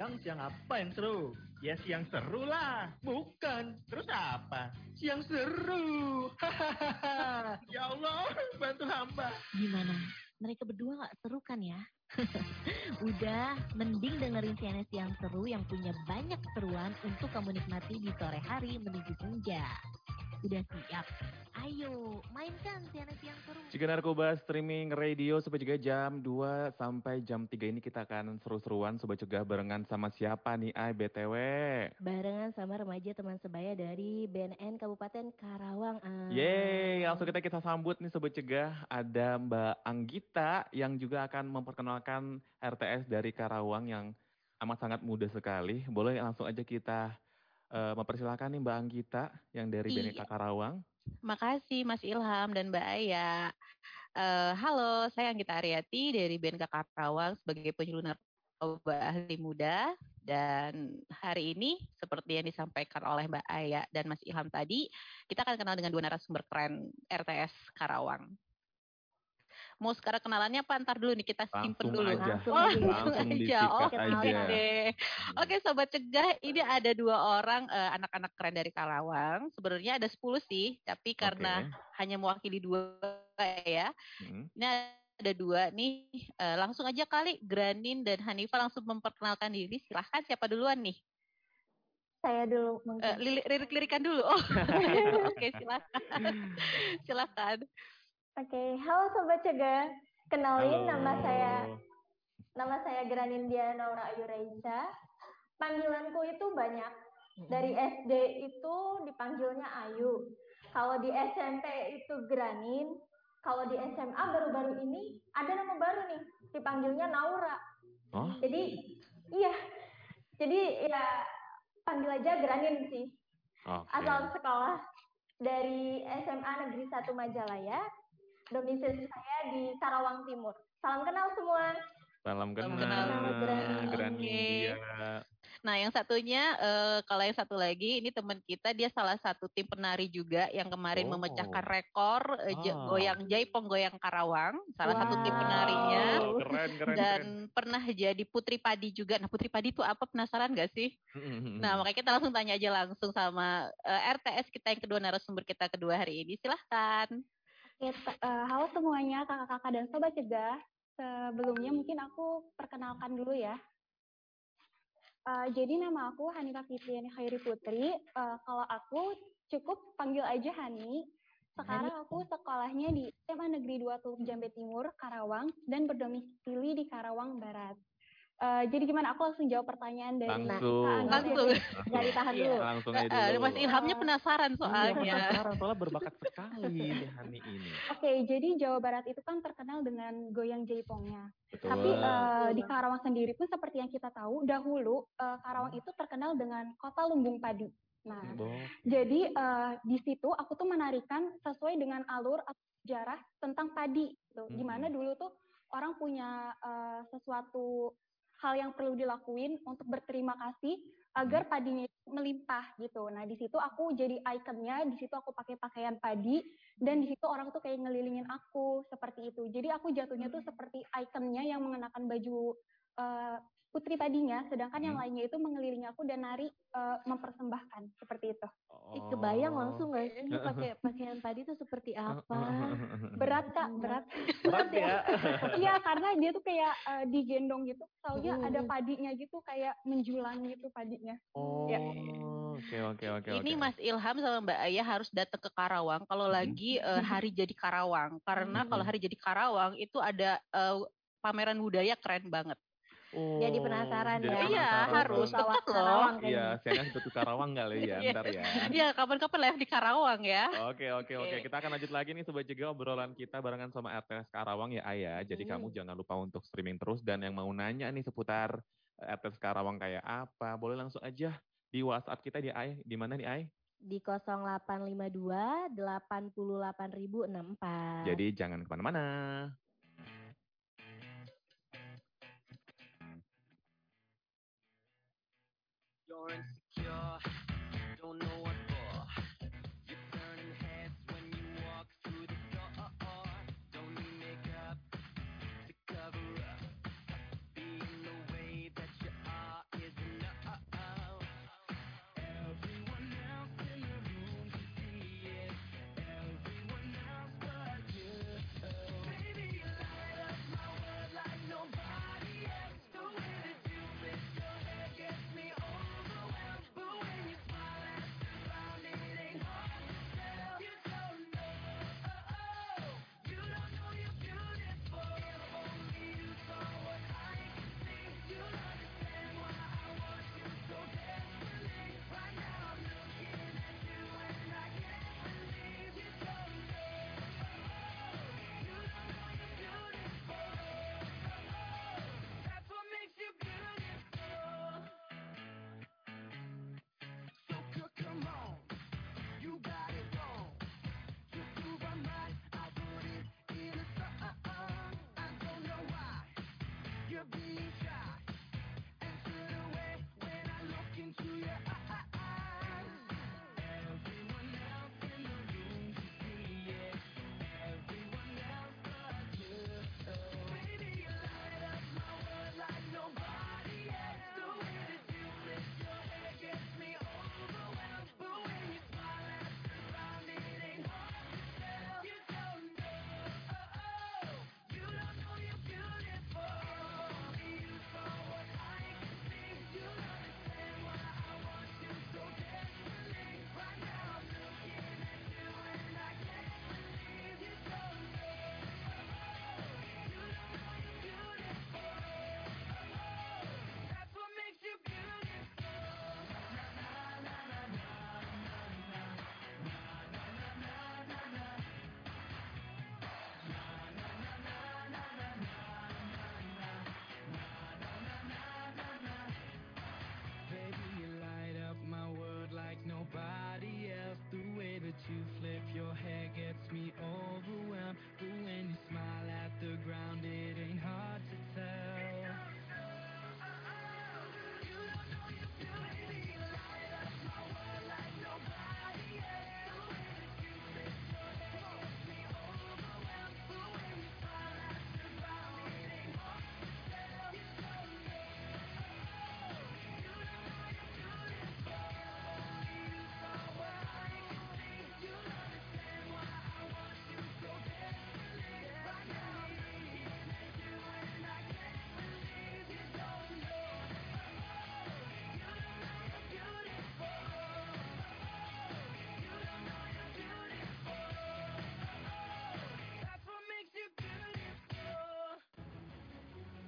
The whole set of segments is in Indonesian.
Yang siang apa yang seru? Ya siang seru lah. Bukan. Terus apa? Siang seru. Ya Allah, bantu hamba. Gimana? Mereka berdua gak seru kan ya? Udah, mending dengerin CNS yang seru yang punya banyak seruan untuk kamu nikmati di sore hari menuju senja. Udah siap? Ayo, mainkan CNS yang seru. Jika Narkoba streaming radio sampai juga jam 2 sampai jam 3 ini kita akan seru-seruan Sobat Cegah barengan sama siapa nih Ay BTW? Barengan sama remaja teman sebaya dari BNN Kabupaten Karawang. Ah. Yeay, langsung kita kita sambut nih Sobat Cegah. Ada Mbak Anggita yang juga akan memperkenalkan RTS dari Karawang yang amat sangat muda sekali. Boleh langsung aja kita uh, mempersilahkan nih Mbak Anggita yang dari Iya. BNK Karawang. Makasih Mas Ilham dan Mbak Aya. Eh, halo, saya Anggita Aryati dari BNK Karawang sebagai penyuluh narkoba ahli muda. Dan hari ini, seperti yang disampaikan oleh Mbak Aya dan Mas Ilham tadi, kita akan kenal dengan dua narasumber keren RTS Karawang. Mau sekarang kenalannya apa? Ntar dulu nih, kita simpen Langsung dulu. aja. Langsung Oh, aja. langsung Langsung aja. disikat Oh, aja. oke deh. Oke, sobat cegah, ini ada dua orang eh, anak-anak keren dari Karawang. Sebenarnya ada 10 sih, tapi karena Oke. hanya mewakili dua ya. Mm. Ini ada dua nih. Eh, langsung aja kali Granin dan Hanifa langsung memperkenalkan diri. Silahkan siapa duluan nih? Saya dulu mungkin. Eh, lirik- lirik-lirikan dulu. Oh, oke silakan. silakan. Oke, halo sobat cegah. Kenalin Halo. nama saya nama saya Granin Diana Naura Ayu Raisa. Panggilanku itu banyak. Dari SD itu dipanggilnya Ayu. Kalau di SMP itu Granin. Kalau di SMA baru-baru ini ada nama baru nih, dipanggilnya Naura. Oh, Jadi iya. Jadi ya panggil aja Granin sih. oke. asal sekolah dari SMA Negeri 1 Majalaya. Domisili saya di Karawang Timur. Salam kenal semua. Salam kenal, kenal, Grani. Grani. Oke. Iya. Nah, yang satunya, eh, kalau yang satu lagi, ini teman kita, dia salah satu tim penari juga yang kemarin Oh. memecahkan rekor eh, ja- Ah. goyang jaipong goyang Karawang, salah satu tim Wow. penarinya. Wow, keren, keren, Dan keren. pernah jadi putri padi juga. Nah, putri padi itu apa? Penasaran gak sih? Nah, makanya kita langsung tanya aja langsung sama eh, RTS kita yang kedua narasumber kita kedua hari ini. Silahkan. Eh, halo semuanya kakak-kakak dan sobat cegah. Sebelumnya mungkin aku perkenalkan dulu ya. Eh, jadi nama aku Hanifah Fitriani Khairi Putri. Eh, kalau aku cukup panggil aja Hani. Sekarang aku sekolahnya di SMA Negeri 2 Teluk Jambe Timur, Karawang, dan berdomisili di Karawang Barat. Eh, jadi gimana? Aku langsung jawab pertanyaan dari Langsung. Anggi. Langsung. Nggak ditahan Iya. dulu. Langsung Eh, aja eh, dulu. Mas Ilhamnya penasaran Iya, soalnya. penasaran, soalnya berbakat sekali di Hani ini. Oke, jadi Jawa Barat itu kan terkenal dengan goyang jaipongnya. Betul. Tapi eh, Betul. di Karawang sendiri pun seperti yang kita tahu, dahulu eh, Karawang itu terkenal dengan kota lumbung padi. Nah, Bo- jadi eh, di situ aku tuh menarikan sesuai dengan alur atau sejarah tentang padi. Gitu. Mhm. Gimana dulu tuh orang punya eh, sesuatu hal yang perlu dilakuin untuk berterima kasih agar padinya itu melimpah gitu. Nah, di situ aku jadi ikonnya, di situ aku pakai pakaian padi dan di situ orang tuh kayak ngelilingin aku seperti itu. Jadi aku jatuhnya tuh seperti ikonnya yang mengenakan baju eh, putri padinya, sedangkan yang Hmm. lainnya itu mengelilingi aku dan nari eh, mempersembahkan seperti itu. Ih, kebayang Oh. langsung gak sih pakai pakaian padi itu seperti apa? Berat kak, berat. Berat ya. Iya, karena dia tuh kayak eh, digendong gitu, taunya Mm, ada padinya gitu, kayak menjulang gitu padinya. Oh, Ya. oke oke oke. Ini oke. Mas Ilham sama Mbak Ayah harus datang ke Karawang kalau Mhm. lagi eh, hari jadi Karawang. Karena kalau Mhm. hari jadi Karawang itu ada eh, pameran budaya keren banget. Jadi Oh, penasaran jadi ya. Iya, harus. Deket loh. Karawang Iya, kayaknya. saya kan ke Karawang kali ya, Iya. ntar ya. Iya, kapan-kapan live di Karawang ya. Oke oke oke, kita akan lanjut lagi nih Sobat Juga obrolan kita barengan sama RTS Karawang ya Ayah. Jadi Hmm. kamu jangan lupa untuk streaming terus dan yang mau nanya nih seputar eh, RTS Karawang kayak apa, boleh langsung aja di WhatsApp kita di Ay. Di mana nih Ay? Di 0852 88064. Jadi jangan ke mana-mana. You're insecure,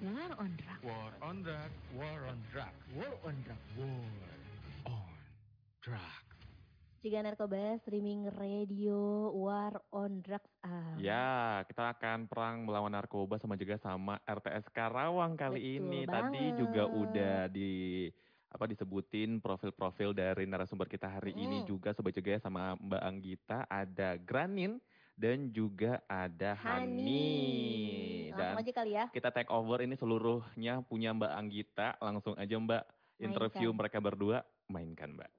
War on Drugs. War on drugs, war on drugs, war on drugs, war on drugs. Jika Narkoba Streaming Radio War on Drugs. Ah. Ya, kita akan perang melawan narkoba sama juga sama RTS Karawang kali Betul ini. Tadi juga banget. udah di apa disebutin profil-profil dari narasumber kita hari ini Mm-mm. juga sobat juga sama Mbak Anggita ada Granin dan juga ada Hani. Langsung Dan aja kali ya. kita take over ini seluruhnya punya Mbak Anggita. Langsung aja Mbak interview Mainkan. mereka berdua. Mainkan Mbak.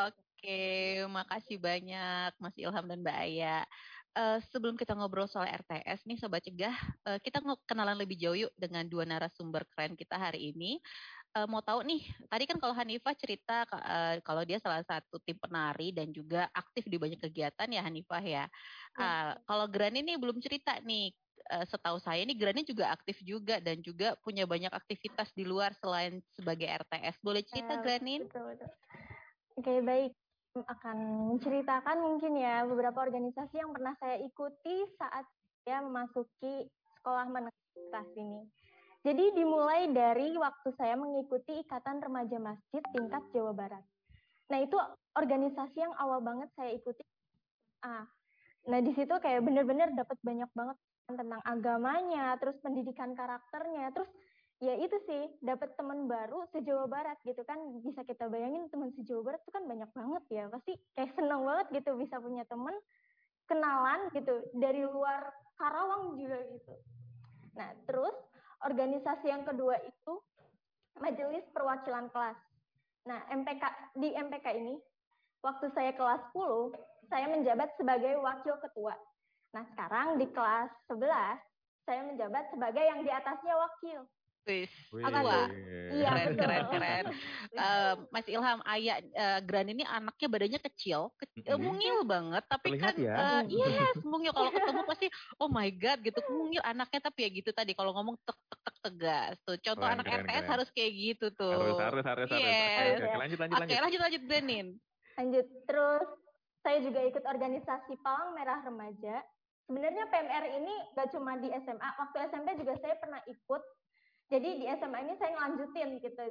Oke, makasih banyak Mas Ilham dan Mbak Aya. Eh, sebelum kita ngobrol soal RTS nih Sobat Cegah, eh, kita kenalan lebih jauh yuk dengan dua narasumber keren kita hari ini. Eh, mau tahu nih, tadi kan kalau Hanifah cerita eh, kalau dia salah satu tim penari dan juga aktif di banyak kegiatan ya Hanifah ya. Ah, kalau Grani nih belum cerita nih, Eh, setahu saya nih Grani juga aktif juga dan juga punya banyak aktivitas di luar selain sebagai RTS. Boleh cerita Eh, Granin? Betul, betul. Oke, baik. Akan menceritakan mungkin ya beberapa organisasi yang pernah saya ikuti saat saya memasuki sekolah menengah atas ini. Jadi dimulai dari waktu saya mengikuti Ikatan Remaja Masjid tingkat Jawa Barat. Nah, itu organisasi yang awal banget saya ikuti. Ah, nah di situ kayak bener-bener dapat banyak banget tentang agamanya, terus pendidikan karakternya, terus ya itu sih dapat teman baru se-Jawa Barat gitu kan. Bisa kita bayangin teman se-Jawa Barat itu kan banyak banget ya. Pasti kayak seneng banget gitu bisa punya teman kenalan gitu dari luar Karawang juga gitu. Nah terus organisasi yang kedua itu Majelis Perwakilan Kelas. Nah MPK di MPK ini waktu saya kelas 10 saya menjabat sebagai wakil ketua. Nah sekarang di kelas 11 saya menjabat sebagai yang di atasnya wakil Wis, Wih. tua. Iya, keren, keren, keren. Eh, Mas Ilham, Ayah eh, Gran ini anaknya badannya kecil, ke- eh, Mm-mm. mungil banget, tapi Terlihat kan, ya. eh, yes, mungil. Kalau ketemu pasti, oh my god, gitu, mungil anaknya, tapi ya gitu tadi, kalau ngomong tek tek tek tegas tuh. Contoh Keren, anak keren, RTS keren. harus kayak gitu tuh. Harus, harus, harus, harus. Oke, Yes. oke, oke. Lanjut, lanjut, Oke, lanjut. lanjut, lanjut, Granin. Lanjut, terus saya juga ikut organisasi Palang Merah Remaja. Sebenarnya PMR ini gak cuma di SMA, waktu SMP juga saya pernah ikut. Jadi di SMA ini saya ngelanjutin gitu.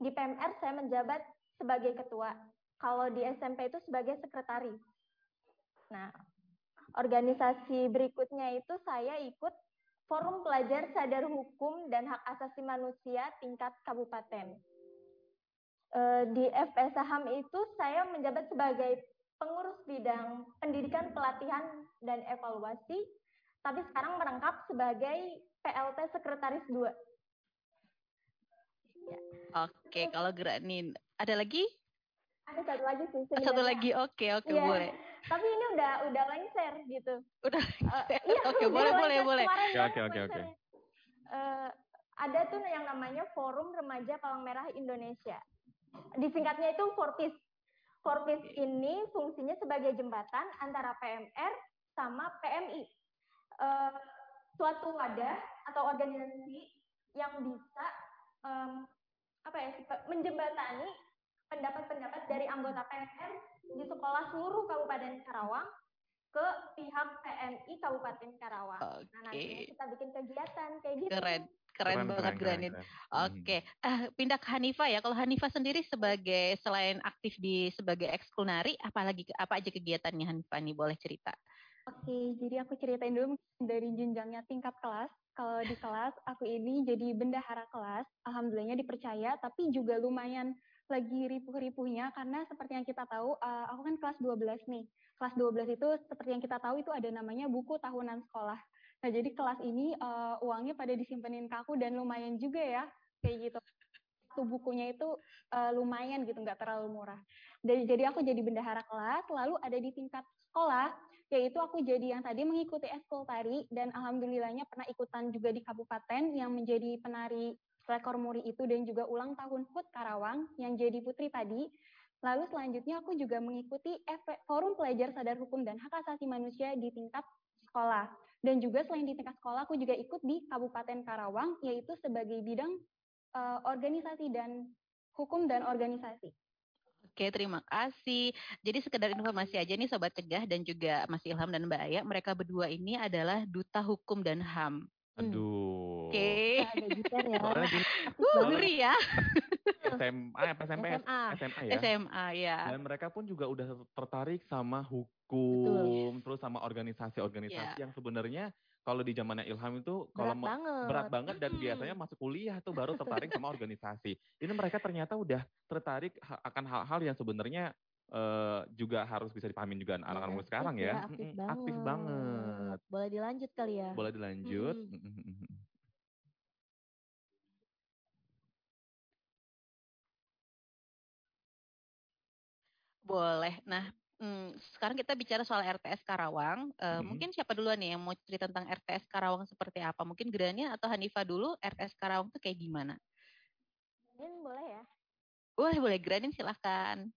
Di PMR saya menjabat sebagai ketua. Kalau di SMP itu sebagai sekretaris. Nah, organisasi berikutnya itu saya ikut Forum Pelajar Sadar Hukum dan Hak Asasi Manusia tingkat kabupaten. Eh, di FPS Saham itu saya menjabat sebagai pengurus bidang pendidikan, pelatihan, dan evaluasi, tapi sekarang merangkap sebagai PLT Sekretaris 2. Oke, kalau Granin ada lagi? Ada satu lagi sih Satu sebenarnya. lagi, oke oke Iya. boleh. Tapi ini udah udah lengser gitu. Udah. Iya, Oke, boleh, boleh, boleh. kemarin Oke, oke, oke. Eh, ada tuh yang namanya Forum Remaja Palang Merah Indonesia. Disingkatnya itu Forpis. Forpis ini fungsinya sebagai jembatan antara PMR sama PMI. Eh, suatu wadah atau organisasi yang bisa em, apa ya menjembatani pendapat-pendapat dari anggota PMR di sekolah seluruh Kabupaten Karawang ke pihak PMI Kabupaten Karawang. Nah, nantinya Oke. kita bikin kegiatan kayak gitu. Keren, keren, banget Granin. keren. Oke, eh, pindah ke Hanifa ya. Kalau Hanifa sendiri sebagai selain aktif di sebagai ekskulnari, apalagi apa aja kegiatannya Hanifa nih boleh cerita? Oke, jadi aku ceritain dulu dari jenjangnya tingkat kelas. Kalau di kelas, aku ini jadi bendahara kelas. Alhamdulillahnya dipercaya, tapi juga lumayan lagi ripuh-ripuhnya karena seperti yang kita tahu, eh, aku kan kelas 12 nih. Kelas 12 itu seperti yang kita tahu itu ada namanya buku tahunan sekolah. Nah, jadi kelas ini eh, uangnya pada disimpenin ke aku dan lumayan juga ya, kayak gitu. Satu bukunya itu eh, lumayan gitu, nggak terlalu murah. Jadi, jadi aku jadi bendahara kelas, lalu ada di tingkat sekolah, yaitu aku jadi yang tadi mengikuti eskul tari dan alhamdulillahnya pernah ikutan juga di kabupaten yang menjadi penari rekor muri itu dan juga ulang tahun HUT Karawang yang jadi putri tadi. Lalu selanjutnya aku juga mengikuti Forum Pelajar Sadar Hukum dan Hak Asasi Manusia di tingkat sekolah. Dan juga selain di tingkat sekolah aku juga ikut di Kabupaten Karawang yaitu sebagai bidang eh, organisasi dan hukum dan organisasi. Oke, terima kasih. Jadi sekedar informasi aja nih Sobat Cegah dan juga Mas Ilham dan Mbak Aya, mereka berdua ini adalah Duta Hukum dan HAM. Aduh. Oke. Agak gitar ya. Uh, ngeri ya. SMA, apa SMP, SMA. SMA ya. SMA ya. Dan mereka pun juga udah tertarik sama hukum, terus sama organisasi-organisasi Iya. yang sebenarnya kalau di zamannya Ilham itu kalau Berat banget. berat banget dan Mm-mm. biasanya masuk kuliah tuh baru tertarik sama organisasi. Ini mereka ternyata udah tertarik akan hal-hal yang sebenarnya eh, juga harus bisa dipahamin juga anak-anak muda sekarang ya. Aktif Mm-mm, banget. aktif banget. Boleh dilanjut kali ya. Boleh dilanjut. Mm-mm. Boleh. Nah, hmm, sekarang kita bicara soal RTS Karawang. Eh, Mhm. Mungkin siapa duluan nih yang mau cerita tentang RTS Karawang seperti apa? Mungkin Grania atau Hanifa dulu. RTS Karawang tuh kayak gimana? Mungkin boleh ya. Boleh, boleh. Granin silahkan.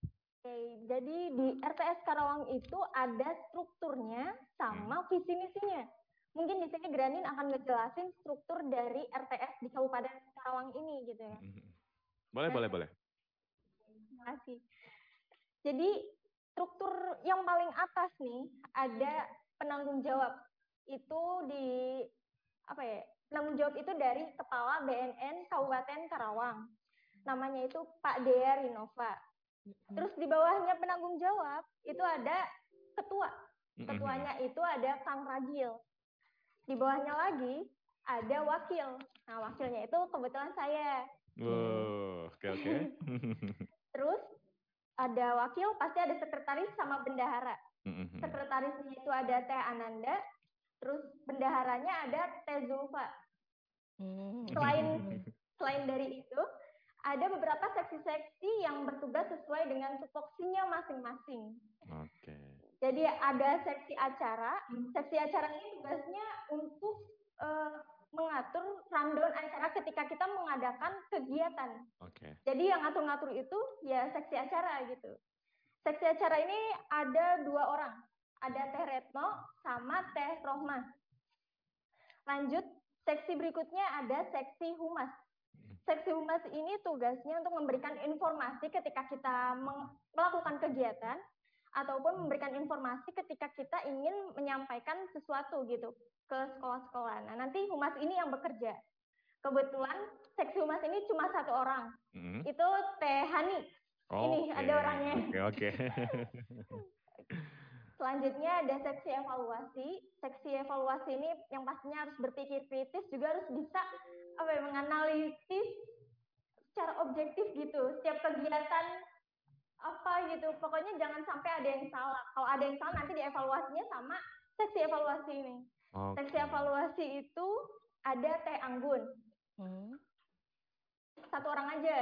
Oke, jadi di RTS Karawang itu ada strukturnya sama visi misinya. Mungkin di sini Granin akan ngejelasin struktur dari RTS di Kabupaten Karawang ini gitu ya. Boleh, boleh, boleh. Terima kasih. Jadi struktur yang paling atas nih ada penanggung jawab. Itu di apa ya? Penanggung jawab itu dari Kepala BNN Kabupaten Karawang. Namanya itu Pak Dea Rinova. Terus di bawahnya penanggung jawab itu ada ketua. Ketuanya itu ada Kang Ragil. Di bawahnya lagi ada wakil. Nah, wakilnya itu kebetulan saya. Wow, oke oke. Terus ada wakil, pasti ada sekretaris sama bendahara. Mm-mm. Sekretarisnya itu ada Teh Ananda, terus bendaharanya ada Teh Zulfa. Hmm. Selain selain dari itu, ada beberapa seksi-seksi yang bertugas sesuai dengan tupoksinya masing-masing. Oke. Jadi ada seksi acara. Seksi acara ini tugasnya untuk eh, mengatur rundown acara ketika kita mengadakan kegiatan. Oke. Jadi yang ngatur-ngatur itu ya seksi acara gitu. Seksi acara ini ada dua orang. Ada Teh Retno sama Teh Rohmah. Lanjut, seksi berikutnya ada seksi humas. Seksi humas ini tugasnya untuk memberikan informasi ketika kita melakukan kegiatan ataupun memberikan informasi ketika kita ingin menyampaikan sesuatu gitu ke sekolah-sekolah. Nah, nanti humas ini yang bekerja. Kebetulan seksi humas ini cuma satu orang, Mm-mm. itu Teh Hani. Ini ada Oke, orangnya. Oke oke. Selanjutnya ada seksi evaluasi. Seksi evaluasi ini yang pastinya harus berpikir kritis, juga harus bisa apa ya, menganalisis secara objektif gitu setiap kegiatan apa gitu. Pokoknya jangan sampai ada yang salah. Kalau ada yang salah nanti dievaluasinya sama seksi evaluasi ini. Oke. Seksi evaluasi itu ada Teh Anggun. Hmm. Satu orang aja.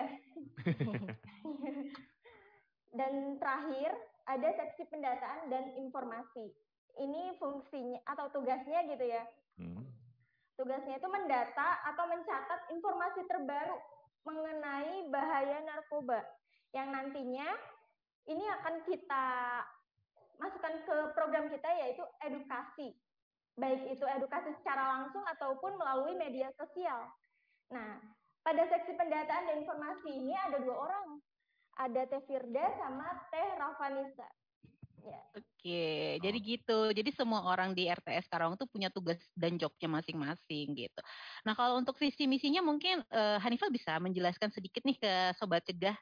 Dan terakhir ada seksi pendataan dan informasi. Ini fungsinya atau tugasnya gitu ya. Hmm. Tugasnya itu mendata atau mencatat informasi terbaru mengenai bahaya narkoba yang nantinya ini akan kita masukkan ke program kita yaitu edukasi. Baik itu edukasi secara langsung ataupun melalui media sosial. Nah, pada seksi pendataan dan informasi ini ada dua orang. Ada Teh Firda sama Teh Rafanisa. Ya. Oke, jadi gitu. Jadi semua orang di RTS Karawang tuh punya tugas dan jobnya masing-masing gitu. Nah kalau untuk visi misinya mungkin eh, Hanifah bisa menjelaskan sedikit nih ke Sobat Cegah.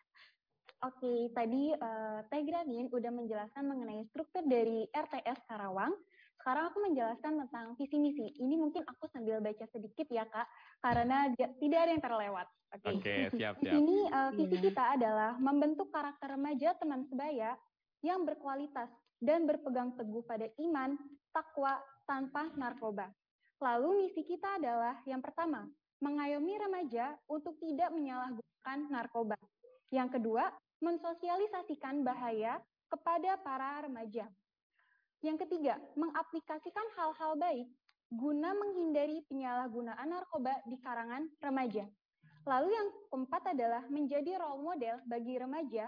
Oke, tadi eh, Teh Granin udah menjelaskan mengenai struktur dari RTS Karawang. Sekarang aku menjelaskan tentang visi misi. Ini mungkin aku sambil baca sedikit ya kak, karena dia- tidak ada yang terlewat. Oke. Oke, siap Di siap. sini eh, visi Iya. kita adalah membentuk karakter remaja teman sebaya yang berkualitas dan berpegang teguh pada iman, takwa, tanpa narkoba. Lalu misi kita adalah yang pertama, mengayomi remaja untuk tidak menyalahgunakan narkoba. Yang kedua, mensosialisasikan bahaya kepada para remaja. Yang ketiga, mengaplikasikan hal-hal baik guna menghindari penyalahgunaan narkoba di karangan remaja. Lalu yang keempat adalah menjadi role model bagi remaja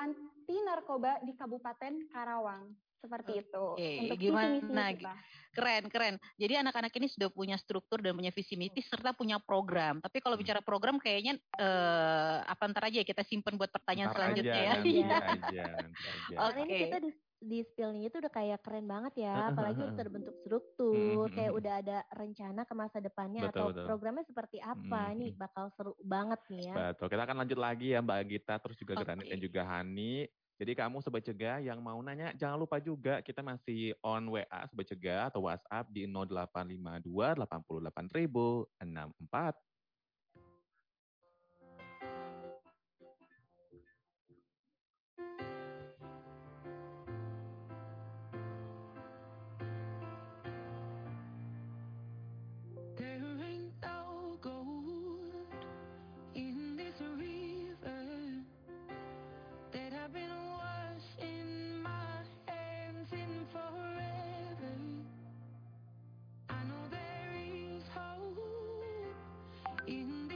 anti narkoba di Kabupaten Karawang. Seperti itu. Oke, Untuk gimana visi-misi kita. Keren, keren. Jadi anak-anak ini sudah punya struktur dan punya visi misi serta punya program. Tapi kalau bicara program kayaknya eh apa ntar aja ya kita simpen buat pertanyaan Ntar selanjutnya aja, ya. nanti Iya. aja, nanti aja. Oke. Ini kita di, di spillnya itu udah kayak keren banget ya, apalagi udah terbentuk struktur, Mhm, kayak mhm. udah ada rencana ke masa depannya Betul, atau betul. programnya seperti apa. Ini mhm. bakal seru banget nih ya. Betul. Kita akan lanjut lagi ya Mbak Gita, terus juga Granit Oke. dan juga Hani. Jadi kamu Sobat Cegah yang mau nanya, jangan lupa juga kita masih on WA Sobat Cegah atau WhatsApp di 0852 88 64. In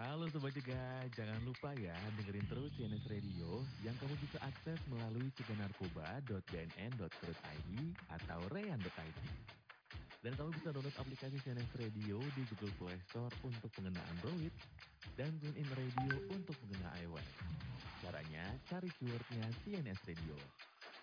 Halo Sobat Jaga, jangan lupa ya dengerin terus CNS Radio yang kamu bisa akses melalui cegahnarkoba.cnn.co.id atau rean.id. Dan kamu bisa download aplikasi CNS Radio di Google Play Store untuk pengenaan Android dan TuneIn Radio untuk pengguna iOS. Caranya cari keywordnya CNS Radio.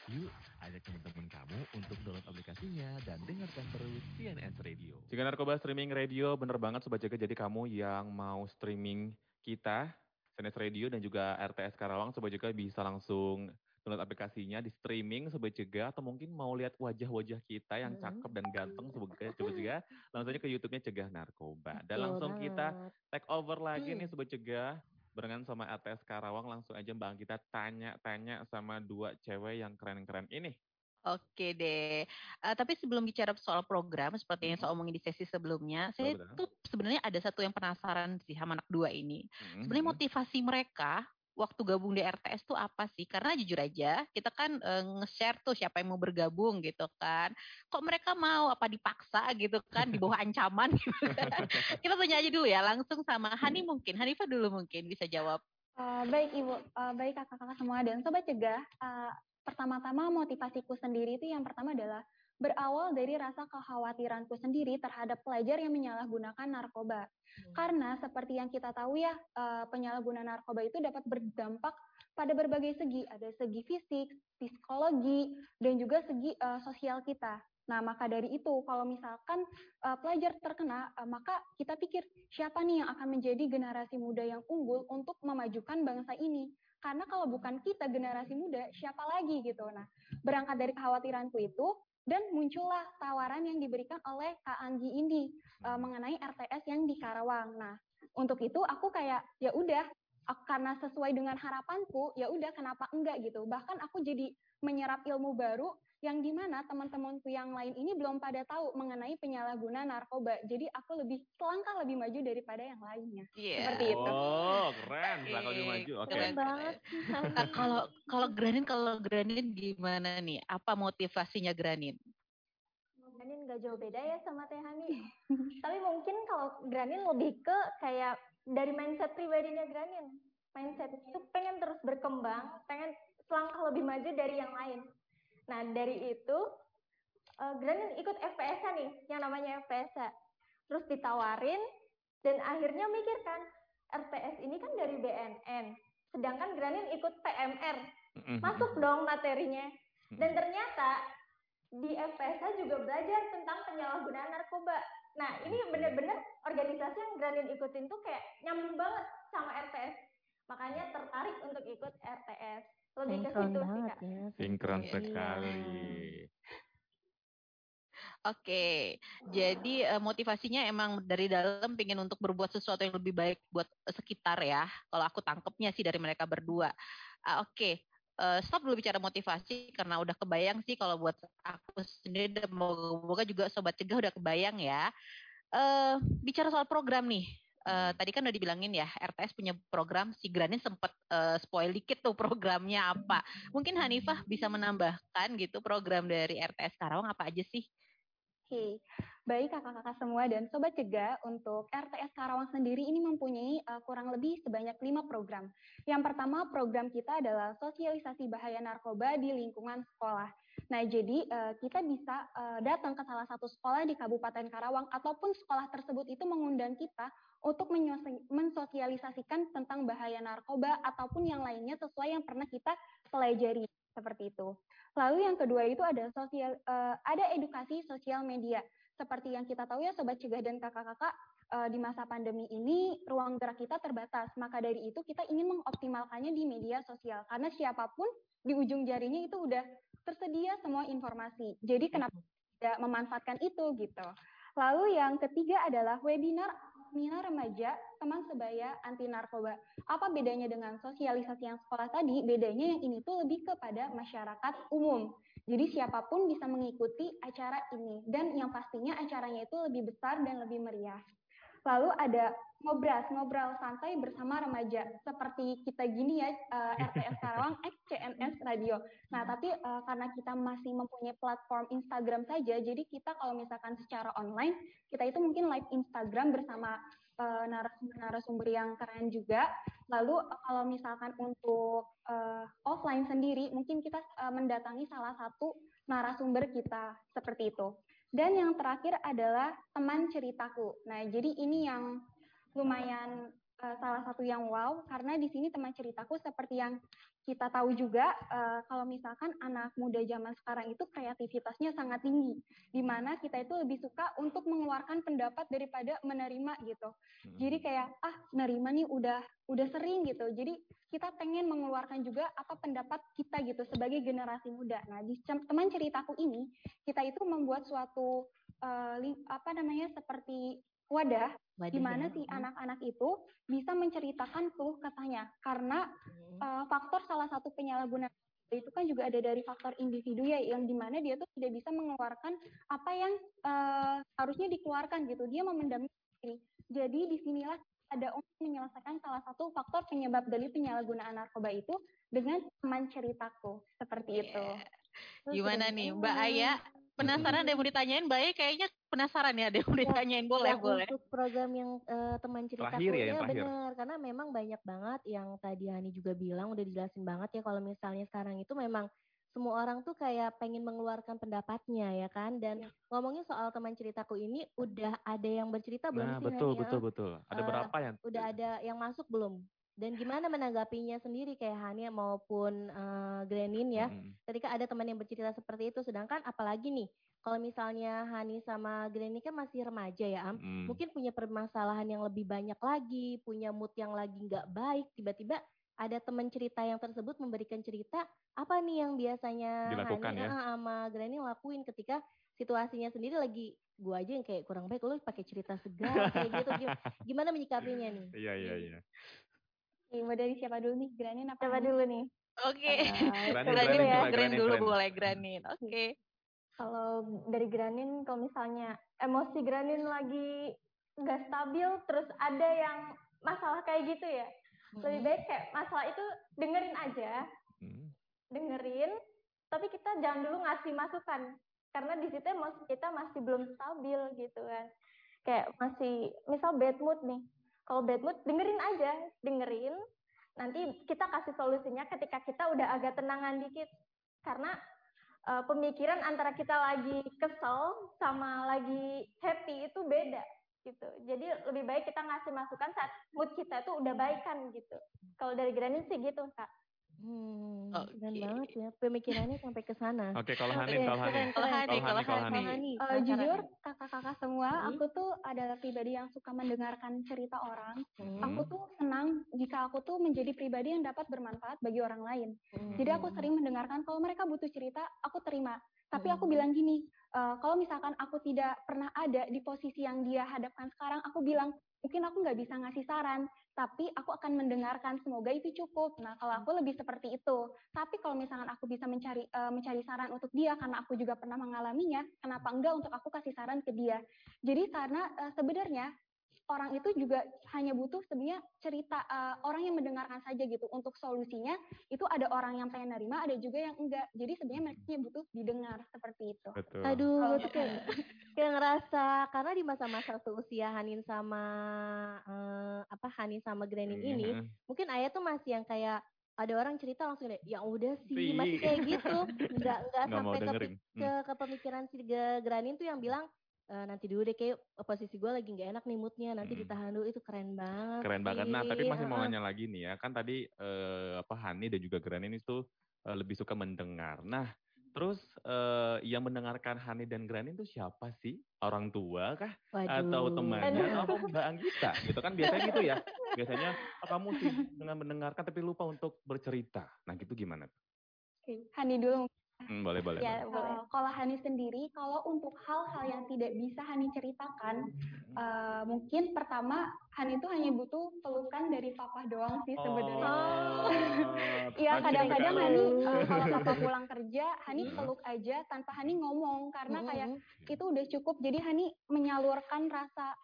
Yuk, ajak teman-teman kamu untuk download aplikasinya dan dengarkan terus CNS Radio. Jika Narkoba Streaming Radio, bener banget Sobat Jaga. Jadi kamu yang mau streaming kita, CNS Radio dan juga RTS Karawang, Sobat Jaga bisa langsung download aplikasinya di streaming Sobat Jaga atau mungkin mau lihat wajah-wajah kita yang cakep dan ganteng Sobat Jaga, Sobat Jaga, langsung aja ke YouTube-nya Cegah Narkoba. Dan Betul langsung kita take over lagi Hmm. nih Sobat Cegah. Barengan sama RTS Karawang langsung aja Mbak kita tanya-tanya sama dua cewek yang keren-keren ini. Oke deh. Eh, tapi sebelum bicara soal program seperti yang saya omongin di sesi sebelumnya, saya Hmm. betul. tuh sebenarnya ada satu yang penasaran sih sama anak dua ini. Hmm, Sebenarnya hmm. motivasi mereka waktu gabung di RTS tuh apa sih? Karena jujur aja kita kan eh, nge-share tuh siapa yang mau bergabung gitu kan. Kok mereka mau apa dipaksa gitu kan di bawah ancaman gitu kan. Kita tanya aja dulu ya langsung sama Hani mungkin. Hanifah dulu mungkin bisa jawab. Eh, baik Ibu, Eh, baik kakak-kakak semua dan sobat cegah. eh, pertama-tama motivasiku sendiri itu yang pertama adalah berawal dari rasa kekhawatiranku sendiri terhadap pelajar yang menyalahgunakan narkoba. Karena seperti yang kita tahu ya, eh, penyalahgunaan narkoba itu dapat berdampak pada berbagai segi, ada segi fisik, psikologi, dan juga segi eh, sosial kita. Nah, maka dari itu, kalau misalkan eh, pelajar terkena, eh, maka kita pikir siapa nih yang akan menjadi generasi muda yang unggul untuk memajukan bangsa ini. Karena kalau bukan kita generasi muda, siapa lagi gitu. Nah, berangkat dari kekhawatiranku itu, dan muncullah tawaran yang diberikan oleh Kak Anggi ini eh, mengenai RTS yang di Karawang. Nah, untuk itu aku kayak ya udah karena sesuai dengan harapanku, ya udah kenapa enggak gitu. Bahkan aku jadi menyerap ilmu baru yang di mana teman-temanku yang lain ini belum pada tahu mengenai penyalahguna narkoba. Jadi aku lebih selangkah lebih maju daripada yang lainnya. Iya. Seperti itu. Oh, keren. Bakal lebih maju. Oke. keren Keren banget. Nah, kalau kalau Granin kalau Granin gimana nih? Apa motivasinya Granin? Granin nggak jauh beda ya sama Teh Hani. Tapi mungkin kalau Granin lebih ke kayak dari mindset pribadinya Granin. Mindset itu pengen terus berkembang, pengen selangkah lebih maju dari yang lain. Nah dari itu eh, Granin ikut FPSA nih, yang namanya FPSA. Terus ditawarin dan akhirnya mikir kan, RTS ini kan dari BNN. Sedangkan Granin ikut PMR, masuk dong materinya. Dan ternyata di FPSA juga belajar tentang penyalahgunaan narkoba. Nah, ini benar-benar organisasi yang Granin ikutin tuh kayak nyambung banget sama RTS. Makanya tertarik untuk ikut RTS. Lebih ke situ sih, banget Kak. ya. Sinkron Iya. sekali. Oke, jadi eh, motivasinya emang dari dalam pingin untuk berbuat sesuatu yang lebih baik buat sekitar ya. Kalau aku tangkepnya sih dari mereka berdua. Ah, Oke, eh, stop dulu bicara motivasi karena udah kebayang sih kalau buat aku sendiri dan moga-moga juga sobat cegah udah kebayang ya. Eh, bicara soal program nih. Eh, tadi kan udah dibilangin ya, RTS punya program, si Granin sempet eh, spoil dikit tuh programnya apa. Mungkin Hanifah bisa menambahkan gitu program dari RTS Karawang apa aja sih? Oke, baik kakak-kakak semua dan sobat cegah untuk RTS Karawang sendiri ini mempunyai uh, kurang lebih sebanyak lima program. Yang pertama program kita adalah sosialisasi bahaya narkoba di lingkungan sekolah. Nah jadi uh, kita bisa uh, datang ke salah satu sekolah di Kabupaten Karawang ataupun sekolah tersebut itu mengundang kita untuk mensosialisasikan tentang bahaya narkoba ataupun yang lainnya sesuai yang pernah kita pelajari seperti itu. Lalu yang kedua itu ada sosial eh, ada edukasi sosial media. Seperti yang kita tahu ya sobat cegah dan kakak-kakak eh, di masa pandemi ini ruang gerak kita terbatas. Maka dari itu kita ingin mengoptimalkannya di media sosial karena siapa pun di ujung jarinya itu udah tersedia semua informasi. Jadi kenapa tidak memanfaatkan itu gitu. Lalu yang ketiga adalah webinar Mina Remaja Teman Sebaya Anti Narkoba. Apa bedanya dengan sosialisasi yang sekolah tadi? Bedanya yang ini tuh lebih kepada masyarakat umum. Jadi siapa pun bisa mengikuti acara ini dan yang pastinya acaranya itu lebih besar dan lebih meriah. Lalu ada ngobras, ngobrol santai bersama remaja seperti kita gini ya eh, RTS Karawang X CNS Radio. Nah, tapi eh, karena kita masih mempunyai platform Instagram saja, jadi kita kalau misalkan secara online, kita itu mungkin live Instagram bersama eh, narasumber-narasumber yang keren juga. Lalu kalau misalkan untuk eh, offline sendiri, mungkin kita eh, mendatangi salah satu narasumber kita seperti itu. Dan yang terakhir adalah teman ceritaku. Nah, jadi ini yang lumayan eh, salah satu yang wow karena di sini teman ceritaku seperti yang kita tahu juga eh, kalau misalkan anak muda zaman sekarang itu kreativitasnya sangat tinggi di mana kita itu lebih suka untuk mengeluarkan pendapat daripada menerima gitu. Jadi kayak ah menerima nih udah udah sering gitu. Jadi kita pengen mengeluarkan juga apa pendapat kita gitu sebagai generasi muda. Nah, di teman ceritaku ini kita itu membuat suatu ling- apa namanya seperti wadah Wadah di mana ya. si Hmm. anak-anak itu bisa menceritakan keluh kesahnya karena Hmm. eh, faktor salah satu penyalahgunaan itu kan juga ada dari faktor individu ya yang di mana dia tuh tidak bisa mengeluarkan apa yang eh, harusnya dikeluarkan gitu dia memendam sendiri jadi di sinilah ada untuk menyelesaikan salah satu faktor penyebab dari penyalahgunaan narkoba itu dengan teman ceritaku seperti itu Terus Gimana nih, Mbak. Aya? Penasaran ada yang mau ditanyain? Mbak Aya kayaknya penasaran ya ada yang mau Ya, ditanyain. Boleh, yang boleh. Untuk program yang eh, teman ceritaku Terakhir ya, yang ya terakhir. benar karena memang banyak banget yang tadi Hani juga bilang udah dijelasin banget ya kalau misalnya sekarang itu memang semua orang tuh kayak pengen mengeluarkan pendapatnya ya kan dan Ya. ngomongin soal teman ceritaku ini udah ada yang bercerita belum Nah, sih betul, Hani? betul, betul. Ada berapa yang udah ada yang masuk belum dan gimana menanggapinya sendiri kayak Hani maupun eh, Grenin ya Mm-mm. ketika ada teman yang bercerita seperti itu sedangkan apalagi nih kalau misalnya Hani sama Grenin kan masih remaja ya Am Mm. mungkin punya permasalahan yang lebih banyak lagi, punya mood yang lagi nggak baik, tiba-tiba ada teman cerita yang tersebut memberikan cerita apa nih yang biasanya Dilakukan Hani ya. eh, sama Granny lakuin ketika situasinya sendiri lagi gua aja yang kayak kurang baik lu pakai cerita segar kayak gitu Gim- gimana menyikapinya nih Iya, iya, iya. Oke, mau dari siapa dulu nih Granin apa Hani? dulu nih. Oke. Granin, coba Granin, dulu Granin, ya. Granin, dulu Gran. boleh Granin. Oke. Kalau dari Granin, kalau misalnya emosi Granin lagi nggak stabil, terus ada yang masalah kayak gitu ya, lebih baik kayak masalah itu dengerin aja, Mm. dengerin, tapi kita jangan dulu ngasih masukan, karena di situ emosi kita masih belum stabil gitu kan, kayak masih misal bad mood nih, kalau bad mood dengerin aja, dengerin, nanti kita kasih solusinya ketika kita udah agak tenangan dikit, karena eh, pemikiran antara kita lagi kesel sama lagi happy itu beda gitu. Jadi lebih baik kita ngasih masukan saat mood kita itu udah baikan gitu. Kalau dari Granin sih gitu, Kak. Hmm, keren Oke. banget ya pemikirannya sampai ke sana. Oke, kalau Oke, Hanin, kalau Hanin. keren, Kalau keren. Hani, kalau kalau Hani. Hani, Eh, penasaran jujur nih. kakak-kakak semua, Hmm. aku tuh adalah pribadi yang suka mendengarkan cerita orang. Hmm, jika aku tuh menjadi pribadi yang dapat bermanfaat bagi orang lain. hmm, Jadi aku sering mendengarkan kalau mereka butuh cerita, aku terima. Tapi aku Hmm. bilang gini, eh, kalau misalkan aku tidak pernah ada di posisi yang dia hadapkan sekarang, aku bilang mungkin aku nggak bisa ngasih saran, tapi aku akan mendengarkan. Semoga itu cukup. Nah, kalau aku lebih seperti itu. Tapi kalau misalkan aku bisa mencari eh, mencari saran untuk dia, karena aku juga pernah mengalaminya, kenapa enggak untuk aku kasih saran ke dia? Jadi karena eh, sebenarnya orang itu juga hanya butuh sebenarnya cerita eh, orang yang mendengarkan saja gitu. Untuk solusinya itu ada orang yang pengen nerima, ada juga yang enggak. Jadi sebenarnya mereka hanya butuh didengar seperti itu. Betul. Aduh, gue tuh kayak, kayak ngerasa karena di masa-masa seusia Hanin sama eh, apa Hanin sama Grenin Iya, ini, heeh. mungkin Ayah tuh masih yang kayak ada orang cerita langsung kayak ya udah sih Ih. masih kayak gitu nggak nggak sampai ke. Hmm. ke, ke pemikiran si Granin tuh yang bilang "Eh, nanti dulu deh kayak posisi gue lagi nggak enak nih moodnya nanti Hmm. ditahan dulu itu keren banget Keren banget. Nah, tapi sih. masih mau nanya lagi nih ya. Kan tadi eh, apa Hani dan juga Granin itu eh, lebih suka mendengar. Nah, terus eh, yang mendengarkan Hani dan Granin itu siapa sih? Orang tua kah? Atau Waduh. temannya? Atau Mbak Anggita? Gitu kan biasanya gitu ya. Biasanya "Ah, kamu sih dengan mendengarkan tapi lupa untuk bercerita. Nah, gitu gimana? Oke, Hani dulu. Hmm, boleh, boleh. Ya, boleh. boleh. Eh, kalau Hani sendiri, kalau untuk hal-hal yang tidak bisa Hani ceritakan, eh, mungkin pertama Hani itu hanya butuh pelukan dari papa doang sih sebenarnya. Oh, Iya pasti kadang-kadang sekali. Hani eh, kalau papa pulang kerja, Hani Hmm. peluk aja tanpa Hani ngomong karena Mm-mm. kayak itu udah cukup. Jadi Hani menyalurkan rasa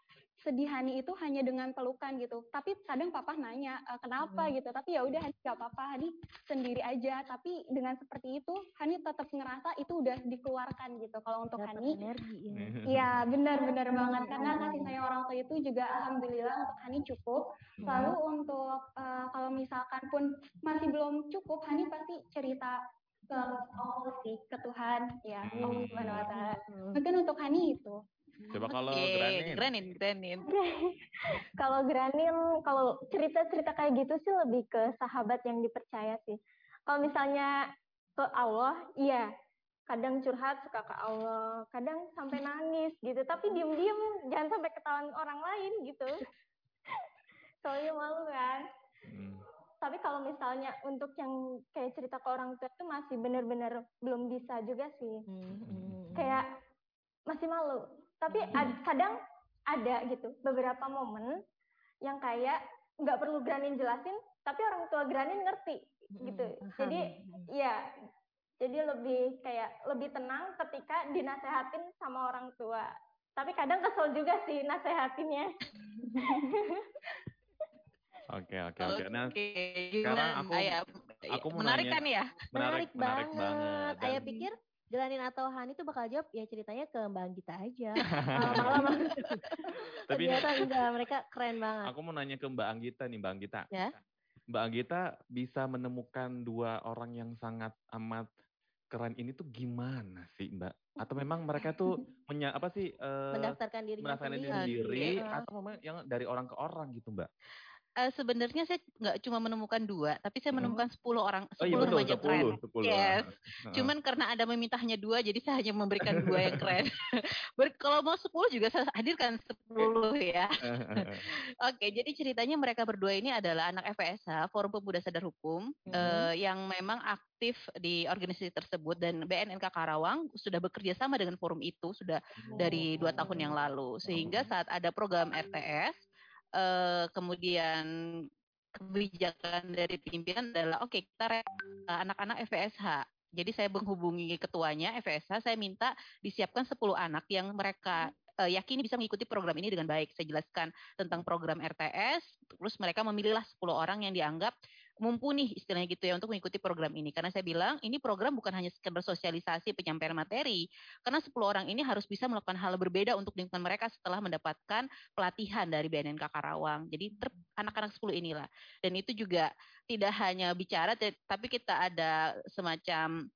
sedih Hani itu hanya dengan pelukan gitu. Tapi kadang papa nanya "E, kenapa gitu. Tapi ya udah Hani nggak apa-apa, Hani sendiri aja. Tapi dengan seperti itu Hani tetap ngerasa itu udah dikeluarkan gitu. Kalau untuk Dapat Hani, energi ya. Iya benar-benar banget karena kasih sayang orang tua itu juga alhamdulillah untuk Hani cukup. Lalu untuk eh, kalau misalkan pun masih belum cukup, Hani pasti cerita ke Allah sih, ke Tuhan ya Hmm. Allah Subhanahu Wa Taala. Hmm. Mungkin untuk Hani itu. Coba kalau Oke, Granin. Granin, Granin. Kalau Granin, kalau cerita-cerita kayak gitu sih lebih ke sahabat yang dipercaya sih. Kalau misalnya ke Allah, iya. Kadang curhat suka ke Allah, kadang sampai nangis gitu. Tapi diem-diem, jangan sampai ketahuan orang lain gitu. Soalnya malu kan. Hmm. Tapi kalau misalnya untuk yang kayak cerita ke orang tua itu masih benar-benar belum bisa juga sih. Hmm, hmm, Kayak masih malu. Tapi ad- kadang ada gitu beberapa momen yang kayak nggak perlu Granin jelasin, tapi orang tua Granin ngerti hmm, gitu. paham. Jadi. Iya, jadi lebih kayak lebih tenang ketika dinasehatin sama orang tua. Tapi kadang kesel juga sih nasehatinnya. Oke, oke, oke. Nah, Oke, sekarang aku- Ayah, aku mau menarik nanya. kan ya? menarik, menarik banget. Ayah Dan pikir Granin atau Hani tuh bakal jawab ya ceritanya ke Mbak Anggita aja. Malam-malam. Tapi Ternyata enggak, mereka keren banget. aku mau nanya ke Mbak Anggita nih, Mbak Anggita. Ya. Mbak Anggita bisa menemukan dua orang yang sangat amat keren ini tuh gimana sih, Mbak? Atau memang mereka tuh menya, apa sih eh, Mendaftarkan diri sendiri. sendiri Oke. atau memang yang dari orang ke orang gitu, Mbak? Eh, sebenarnya saya nggak cuma menemukan dua, tapi saya Hmm. menemukan 10 orang, Oh iya 10 betul, remaja keren. 10, 10. Yes. Heeh. Cuman karena ada memintanya dua, jadi saya hanya memberikan dua yang keren. Ber- Kalau mau 10 juga saya hadirkan 10 ya. Oke, jadi ceritanya mereka berdua ini adalah anak FPSH, Forum Pemuda Sadar Hukum, Mhm. eh, yang memang aktif di organisasi tersebut dan BNNK Karawang sudah bekerja sama dengan forum itu sudah dari dua tahun yang lalu. Sehingga saat ada program RTS, eh, kemudian kebijakan dari pimpinan adalah oke kita re- eh, anak-anak FPSH. Jadi saya menghubungi ketuanya FPSH, saya minta disiapkan 10 anak yang mereka eh, yakini bisa mengikuti program ini dengan baik. Saya jelaskan tentang program RTS, terus mereka memilihlah 10 orang yang dianggap mumpuni istilahnya gitu ya untuk mengikuti program ini. Karena saya bilang ini program bukan hanya sekedar sosialisasi penyampaian materi, karena 10 orang ini harus bisa melakukan hal berbeda untuk lingkungan mereka setelah mendapatkan pelatihan dari BNNK Karawang. Jadi anak-anak 10 inilah. Dan itu juga tidak hanya bicara, tapi kita ada semacam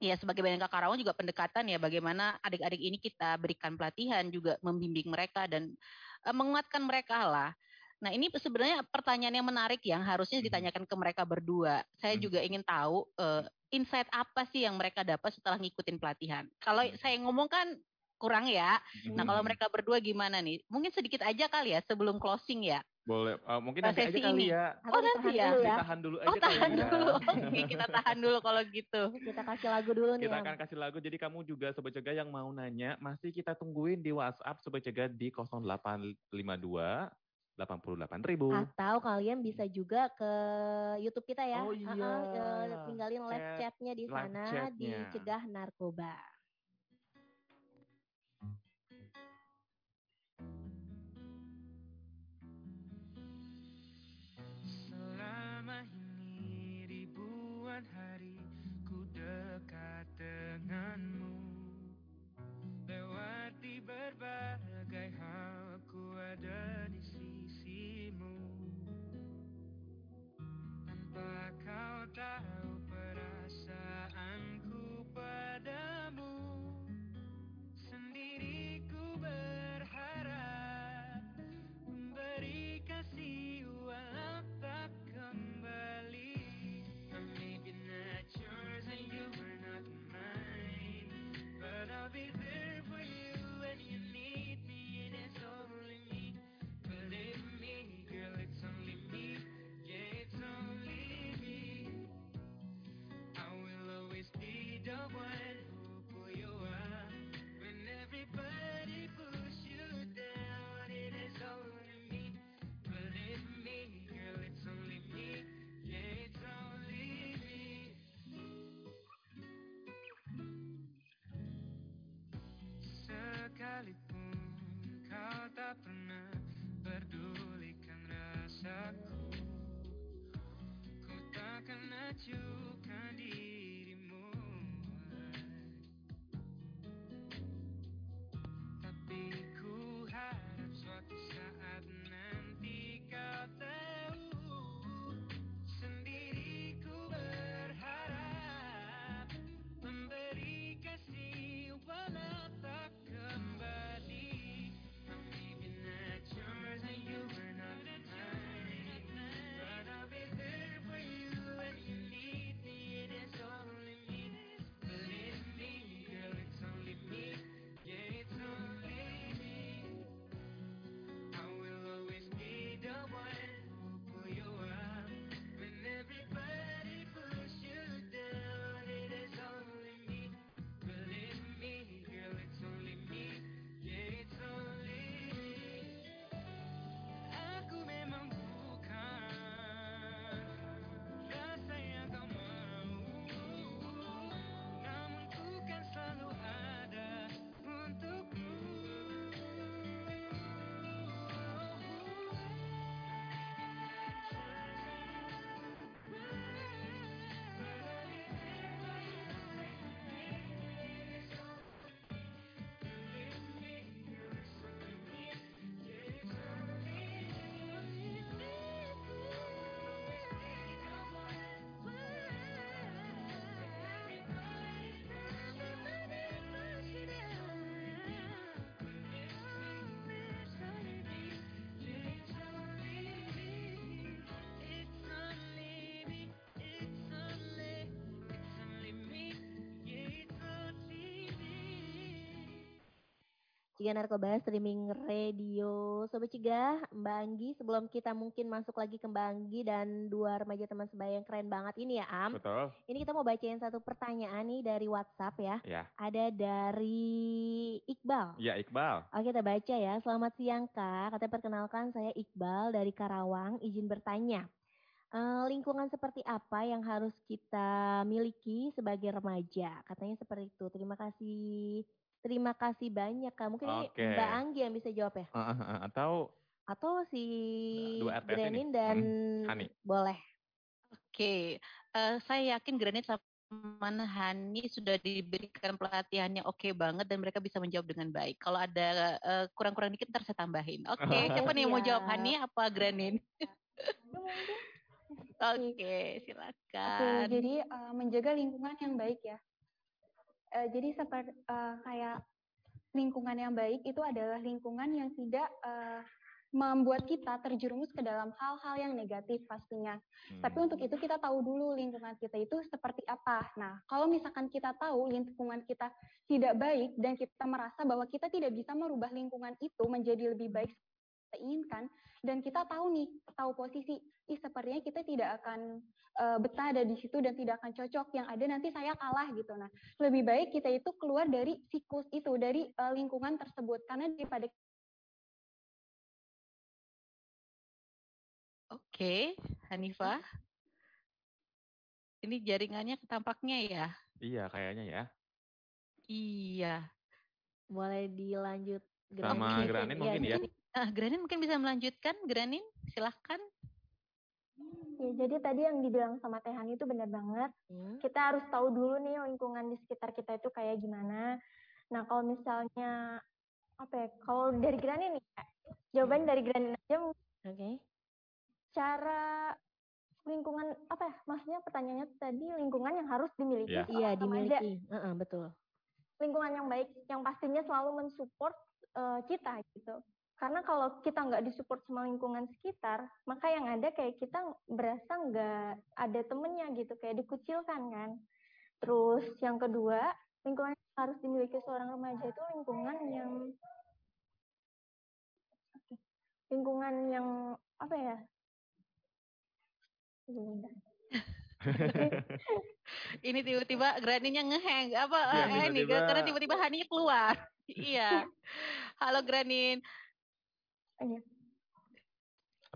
ya sebagai BNNK Karawang juga pendekatan ya bagaimana adik-adik ini kita berikan pelatihan juga membimbing mereka dan eh, menguatkan mereka lah. Nah ini sebenarnya pertanyaan yang menarik yang harusnya Mhm. ditanyakan ke mereka berdua. Saya Mhm. juga ingin tahu eh, insight apa sih yang mereka dapat setelah ngikutin pelatihan. Kalau saya ngomong kan kurang ya. Nah kalau mereka berdua gimana nih? Mungkin sedikit aja kali ya sebelum closing ya. boleh eh, mungkin Pas nanti aja sesi kali ini. ya. Oh, nanti ya? dulu ya. Ditahan dulu aja Oh kali tahan ya. dulu. Oke kita tahan dulu kalau gitu. Kita kasih lagu dulu nih. Kita akan kasih lagu, jadi kamu juga Sobat Cegah yang mau nanya, masih kita tungguin di WhatsApp Sobat Cegah di 0852 88 ribu. Atau kalian bisa juga ke YouTube kita ya. Oh Heeh, iya. eh, tinggalin live Chat, chatnya di live sana di chatnya. Cegah Narkoba. you. Cegah Narkoba Streaming Radio Sobat Cegah, Mbak Anggi sebelum kita mungkin masuk lagi ke Mbak Anggi dan dua remaja teman sebaya yang keren banget ini ya Am. Betul. Ini kita mau bacain satu pertanyaan nih dari WhatsApp ya. Ya. Ada dari Iqbal. Ya Iqbal. Oke kita baca ya. Selamat siang Kak. Katanya perkenalkan saya Iqbal dari Karawang. Izin bertanya. Eh, lingkungan seperti apa yang harus kita miliki sebagai remaja? Katanya seperti itu. Terima kasih. Terima kasih banyak Kak. Mungkin ini Oke. Mbak Anggi yang bisa jawab ya. Eh, eh, eh, Atau Atau si Dua RTS ini. Grenin dan Hani. boleh. Oke, eh, saya yakin Granit sama Hani sudah diberikan pelatihan yang oke banget dan mereka bisa menjawab dengan baik. Kalau ada eh, kurang-kurang dikit ntar saya tambahin. Oke, siapa nih yang mau jawab Siap. Hani apa Granin? Oke, Oke, silakan. jadi eh, menjaga lingkungan yang baik ya. Eh, jadi seperti kayak lingkungan yang baik itu adalah lingkungan yang tidak eh, membuat kita terjerumus ke dalam hal-hal yang negatif pastinya. Tapi Hmm. untuk itu kita tahu dulu lingkungan kita itu seperti apa. Nah, kalau misalkan kita tahu lingkungan kita tidak baik dan kita merasa bahwa kita tidak bisa merubah lingkungan itu menjadi lebih baik inginkan dan kita tahu nih, tahu posisi, ih sepertinya kita tidak akan eh, betah ada di situ dan tidak akan cocok. Yang ada nanti saya kalah gitu. Nah, lebih baik kita itu keluar dari siklus itu, dari eh, lingkungan tersebut karena daripada Oke, Hanifah. Ini jaringannya tampaknya ya. Iya kayaknya ya. Iya. Boleh dilanjut Sama Granin. Granin Iya, mungkin ya. Ini Ah, Granin mungkin bisa melanjutkan. Granin, silahkan. Ya, jadi tadi yang dibilang sama Tehan itu benar banget. Hmm. Kita harus tahu dulu nih lingkungan di sekitar kita itu kayak gimana. Nah, kalau misalnya apa ya? Kalau dari Granin nih, ya, jawaban dari Granin aja Oke. cara lingkungan apa ya? Maksudnya pertanyaannya tadi lingkungan yang harus dimiliki Iya. Iya, remaja. dimiliki. Heeh, betul. lingkungan yang baik yang pastinya selalu mensupport eh, kita gitu. Karena kalau kita nggak disupport sama lingkungan sekitar, maka yang ada kayak kita berasa nggak ada temennya gitu, kayak dikucilkan kan. Terus yang kedua, lingkungan yang harus dimiliki seorang remaja itu lingkungan yang Oke. lingkungan yang apa ya? Ini tiba-tiba Graninnya ngehang. Apa Iya, eh, ini tiba-tiba- karena tiba-tiba Hani keluar. iya. Halo Granin. Нет.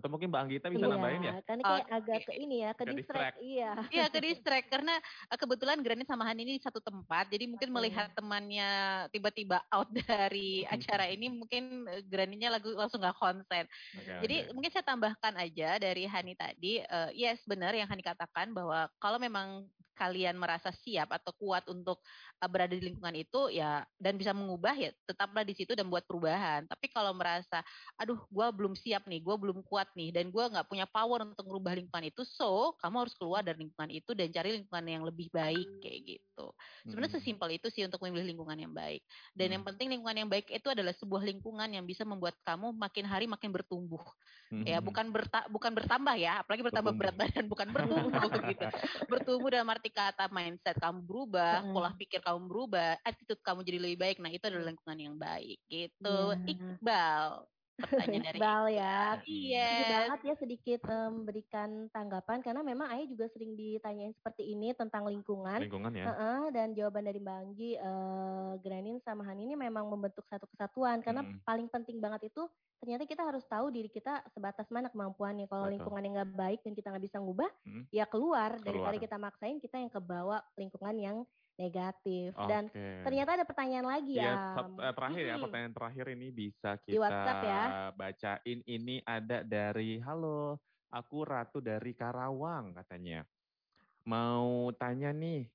Atau mungkin Mbak Anggita bisa iya, nambahin ya? Kan kayak agak ke ini ya, ke Ke distract. Iya. Iya ke distract karena eh, kebetulan Granin sama Hani ini di satu tempat. Jadi mungkin Oke. melihat temannya tiba-tiba out dari acara ini mungkin eh, Graninnya lagu langsung nggak konsen. Oke, Jadi oke. mungkin saya tambahkan aja dari Hani tadi, eh, yes benar yang Hani katakan bahwa kalau memang kalian merasa siap atau kuat untuk berada di lingkungan itu ya dan bisa mengubah ya tetaplah di situ dan buat perubahan. Tapi kalau merasa, aduh gue belum siap nih, gue belum kuat nih, dan gue nggak punya power untuk merubah lingkungan itu, so kamu harus keluar dari lingkungan itu dan cari lingkungan yang lebih baik kayak gitu. Sebenarnya Mm-mm. sesimpel itu sih untuk memilih lingkungan yang baik. Dan yang Hmm. penting lingkungan yang baik itu adalah sebuah lingkungan yang bisa membuat kamu makin hari makin bertumbuh. Ya, Mm-mm. bukan berta bukan bertambah ya, apalagi bertambah berat badan, bukan bertumbuh gitu. Bertumbuh dalam arti kata mindset kamu berubah, Mm-mm. pola pikir kamu berubah, attitude kamu jadi lebih baik. Nah, itu adalah lingkungan yang baik gitu. Iya. Iqbal. Pertanyaan dari Iqbal ya. Iya. Setuju banget ya sedikit em, memberikan tanggapan karena memang Ayah juga sering ditanyain seperti ini tentang lingkungan. Lingkungan ya. Heeh, dan jawaban dari Mbak Anggi, eh, Granin sama Han ini memang membentuk satu kesatuan karena Mm. paling penting banget itu ternyata kita harus tahu diri kita sebatas mana kemampuannya. Kalau lingkungan yang nggak baik dan kita nggak bisa ngubah, Mm. ya keluar daripada Keluar. kita maksain kita yang kebawa lingkungan yang negatif. Dan Oke. ternyata ada pertanyaan lagi ya. eh, terakhir ya, pertanyaan terakhir ini bisa Di kita WhatsApp ya. bacain. Ini ada dari, halo, aku Ratu dari Karawang katanya. Mau tanya nih,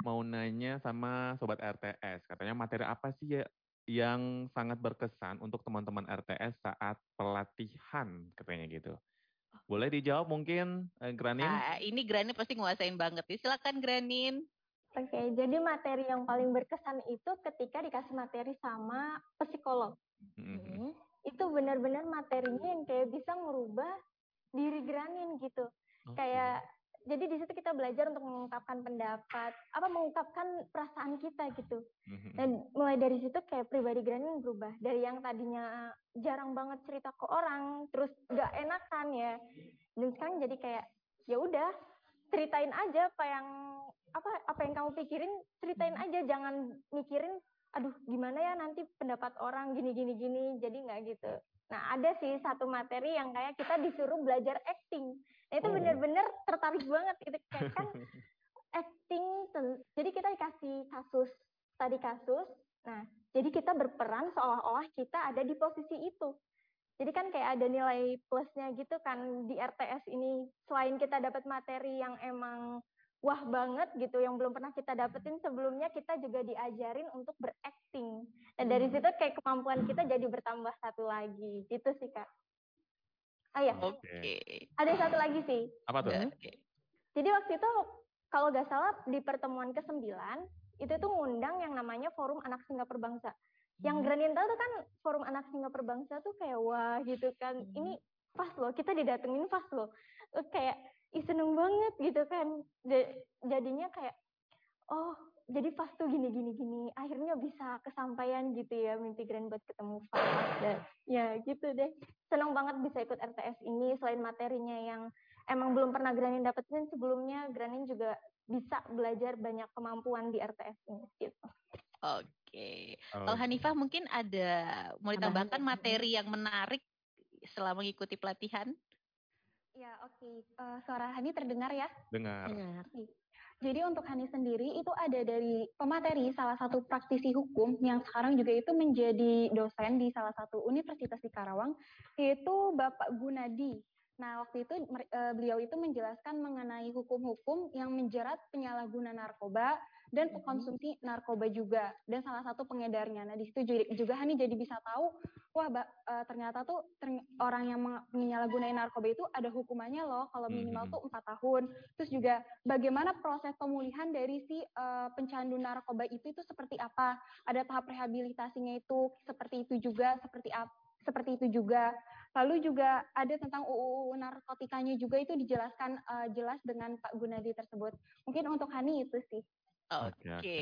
mau nanya sama Sobat RTS. Katanya materi apa sih ya yang sangat berkesan untuk teman-teman RTS saat pelatihan katanya gitu. Boleh dijawab mungkin eh, Granin? Ah, ini Granin pasti nguasain banget nih. Silakan Granin. Oke, jadi materi yang paling berkesan itu ketika dikasih materi sama psikolog. Mm-mm. Itu benar-benar materinya yang kayak bisa ngerubah diri Granin gitu. Oke. Kayak jadi di situ kita belajar untuk mengungkapkan pendapat, apa mengungkapkan perasaan kita gitu. Mhm. Dan mulai dari situ kayak pribadi Granin berubah dari yang tadinya jarang banget cerita ke orang, terus gak enakan ya. Dan sekarang jadi kayak ya udah ceritain aja apa yang apa apa yang kamu pikirin, ceritain aja jangan mikirin aduh gimana ya nanti pendapat orang gini gini gini. Jadi nggak gitu. Nah, ada sih satu materi yang kayak kita disuruh belajar acting. Nah, itu Oh. bener-bener tertarik banget gitu kayak kan acting jadi kita dikasih kasus tadi kasus nah jadi kita berperan seolah-olah kita ada di posisi itu jadi kan kayak ada nilai plusnya gitu kan di RTS ini selain kita dapat materi yang emang wah banget gitu yang belum pernah kita dapetin sebelumnya kita juga diajarin untuk berakting dan dari situ kayak kemampuan kita jadi bertambah satu lagi gitu sih kak oh ya Oke. Oke. ada satu lagi sih Apa tuh? Oke. jadi waktu itu kalau nggak salah di pertemuan ke-9 itu tuh ngundang yang namanya Forum Anak Singapura Bangsa. Yang Granin tahu tuh kan Forum Anak Singapura Bangsa tuh kayak wah gitu kan. Ini pas loh, kita didatengin pas loh. Kayak ih seneng banget gitu kan. Ja- Jadinya kayak oh jadi pas tuh gini gini gini. Akhirnya bisa kesampaian gitu ya mimpi Gran buat ketemu Fas. Dan ya gitu deh. Seneng banget bisa ikut RTS ini selain materinya yang emang belum pernah Granin dapetin sebelumnya Granin juga bisa belajar banyak kemampuan di RTS ini gitu. Oke. Oh. Kalau Hanifah mungkin ada mau Tambahan ditambahkan materi yang menarik setelah mengikuti pelatihan? Ya, oke. Eh, suara Hani terdengar ya? Dengar. Dengar. Jadi untuk Hani sendiri itu ada dari pemateri salah satu praktisi hukum yang sekarang juga itu menjadi dosen di salah satu universitas di Karawang, yaitu Bapak Gunadi. Nah, waktu itu eh, beliau itu menjelaskan mengenai hukum-hukum yang menjerat penyalahguna narkoba dan pengkonsumsi narkoba juga dan salah satu pengedarnya. Nah, di situ ju- juga Hani jadi bisa tahu, wah eh, ternyata tuh orang yang menyalahgunai narkoba itu ada hukumannya loh, kalau minimal Mhm. tuh empat tahun. Terus juga bagaimana proses pemulihan dari si eh, pencandu narkoba itu itu seperti apa? Ada tahap rehabilitasinya itu seperti itu juga, seperti apa? Seperti itu juga. Lalu juga ada tentang UU narkotikanya juga itu dijelaskan eh, jelas dengan Pak Gunadi tersebut. Mungkin untuk Hani itu sih. Oke, Oke, oke.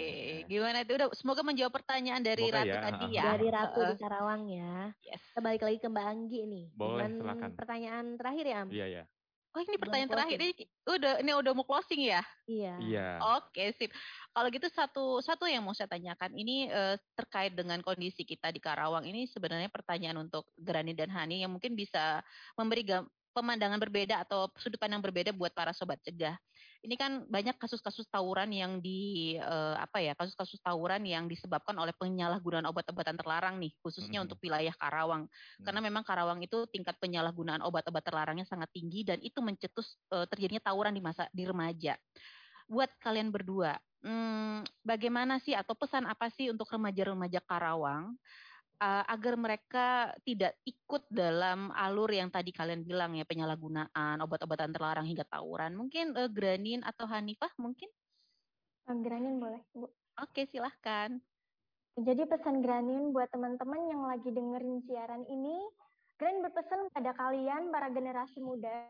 gimana itu? Udah semoga menjawab pertanyaan dari Semoga Ratu ya, tadi ya. Dari Ratu Heeh. di Karawang ya. Yes. Kita balik lagi ke Mbak Anggi nih. Boleh, Dengan silakan. pertanyaan terakhir ya, Am? Iya, iya. Oh ini Belum pertanyaan terakhir closing. ini udah ini udah mau closing ya? Iya. Iya. Oke sip. Kalau gitu satu satu yang mau saya tanyakan ini eh, terkait dengan kondisi kita di Karawang ini sebenarnya pertanyaan untuk Grani dan Hani yang mungkin bisa memberi pemandangan berbeda atau sudut pandang berbeda buat para sobat cegah. Ini kan banyak kasus-kasus tawuran yang di eh, apa ya kasus-kasus tawuran yang disebabkan oleh penyalahgunaan obat-obatan terlarang nih khususnya Mhm. untuk wilayah Karawang karena memang Karawang itu tingkat penyalahgunaan obat-obat terlarangnya sangat tinggi dan itu mencetus eh, terjadinya tawuran di masa di remaja. Buat kalian berdua, hmm, bagaimana sih atau pesan apa sih untuk remaja-remaja Karawang eh, agar mereka tidak ikut dalam alur yang tadi kalian bilang ya penyalahgunaan obat-obatan terlarang hingga tawuran? Mungkin eh, Granin atau Hanifah mungkin? Eh, Granin boleh, Bu. Oke silahkan. Jadi pesan Granin buat teman-teman yang lagi dengerin siaran ini, Granin berpesan pada kalian para generasi muda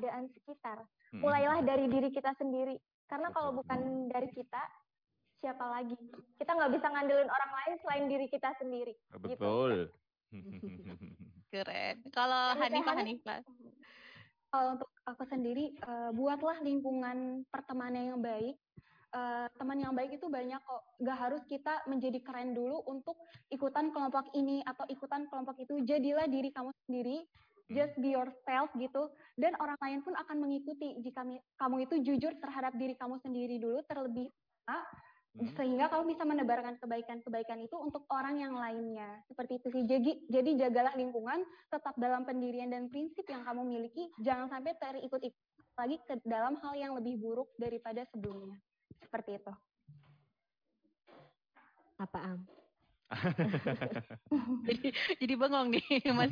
keadaan sekitar. Mhm. Mulailah dari diri kita sendiri. Karena kalau bukan dari kita, siapa lagi? Kita nggak bisa ngandelin orang lain selain diri kita sendiri. Betul. Keren. Kalau Hanifah, Hani- Hanifah. Kalau untuk aku sendiri, eh, buatlah lingkungan pertemanan yang baik. Eh, teman yang baik itu banyak kok. Gak harus kita menjadi keren dulu untuk ikutan kelompok ini atau ikutan kelompok itu. Jadilah diri kamu sendiri. Just be yourself gitu. Dan orang lain pun akan mengikuti jika kamu itu jujur terhadap diri kamu sendiri dulu terlebih dahulu, Hmm. sehingga kamu bisa menebarkan kebaikan-kebaikan itu untuk orang yang lainnya. Seperti itu sih. Jadi, jadi jagalah lingkungan, tetap dalam pendirian dan prinsip yang kamu miliki. Jangan sampai terikut-ikut lagi ke dalam hal yang lebih buruk daripada sebelumnya. Seperti itu. Apa Am? jadi jadi bengong nih Mas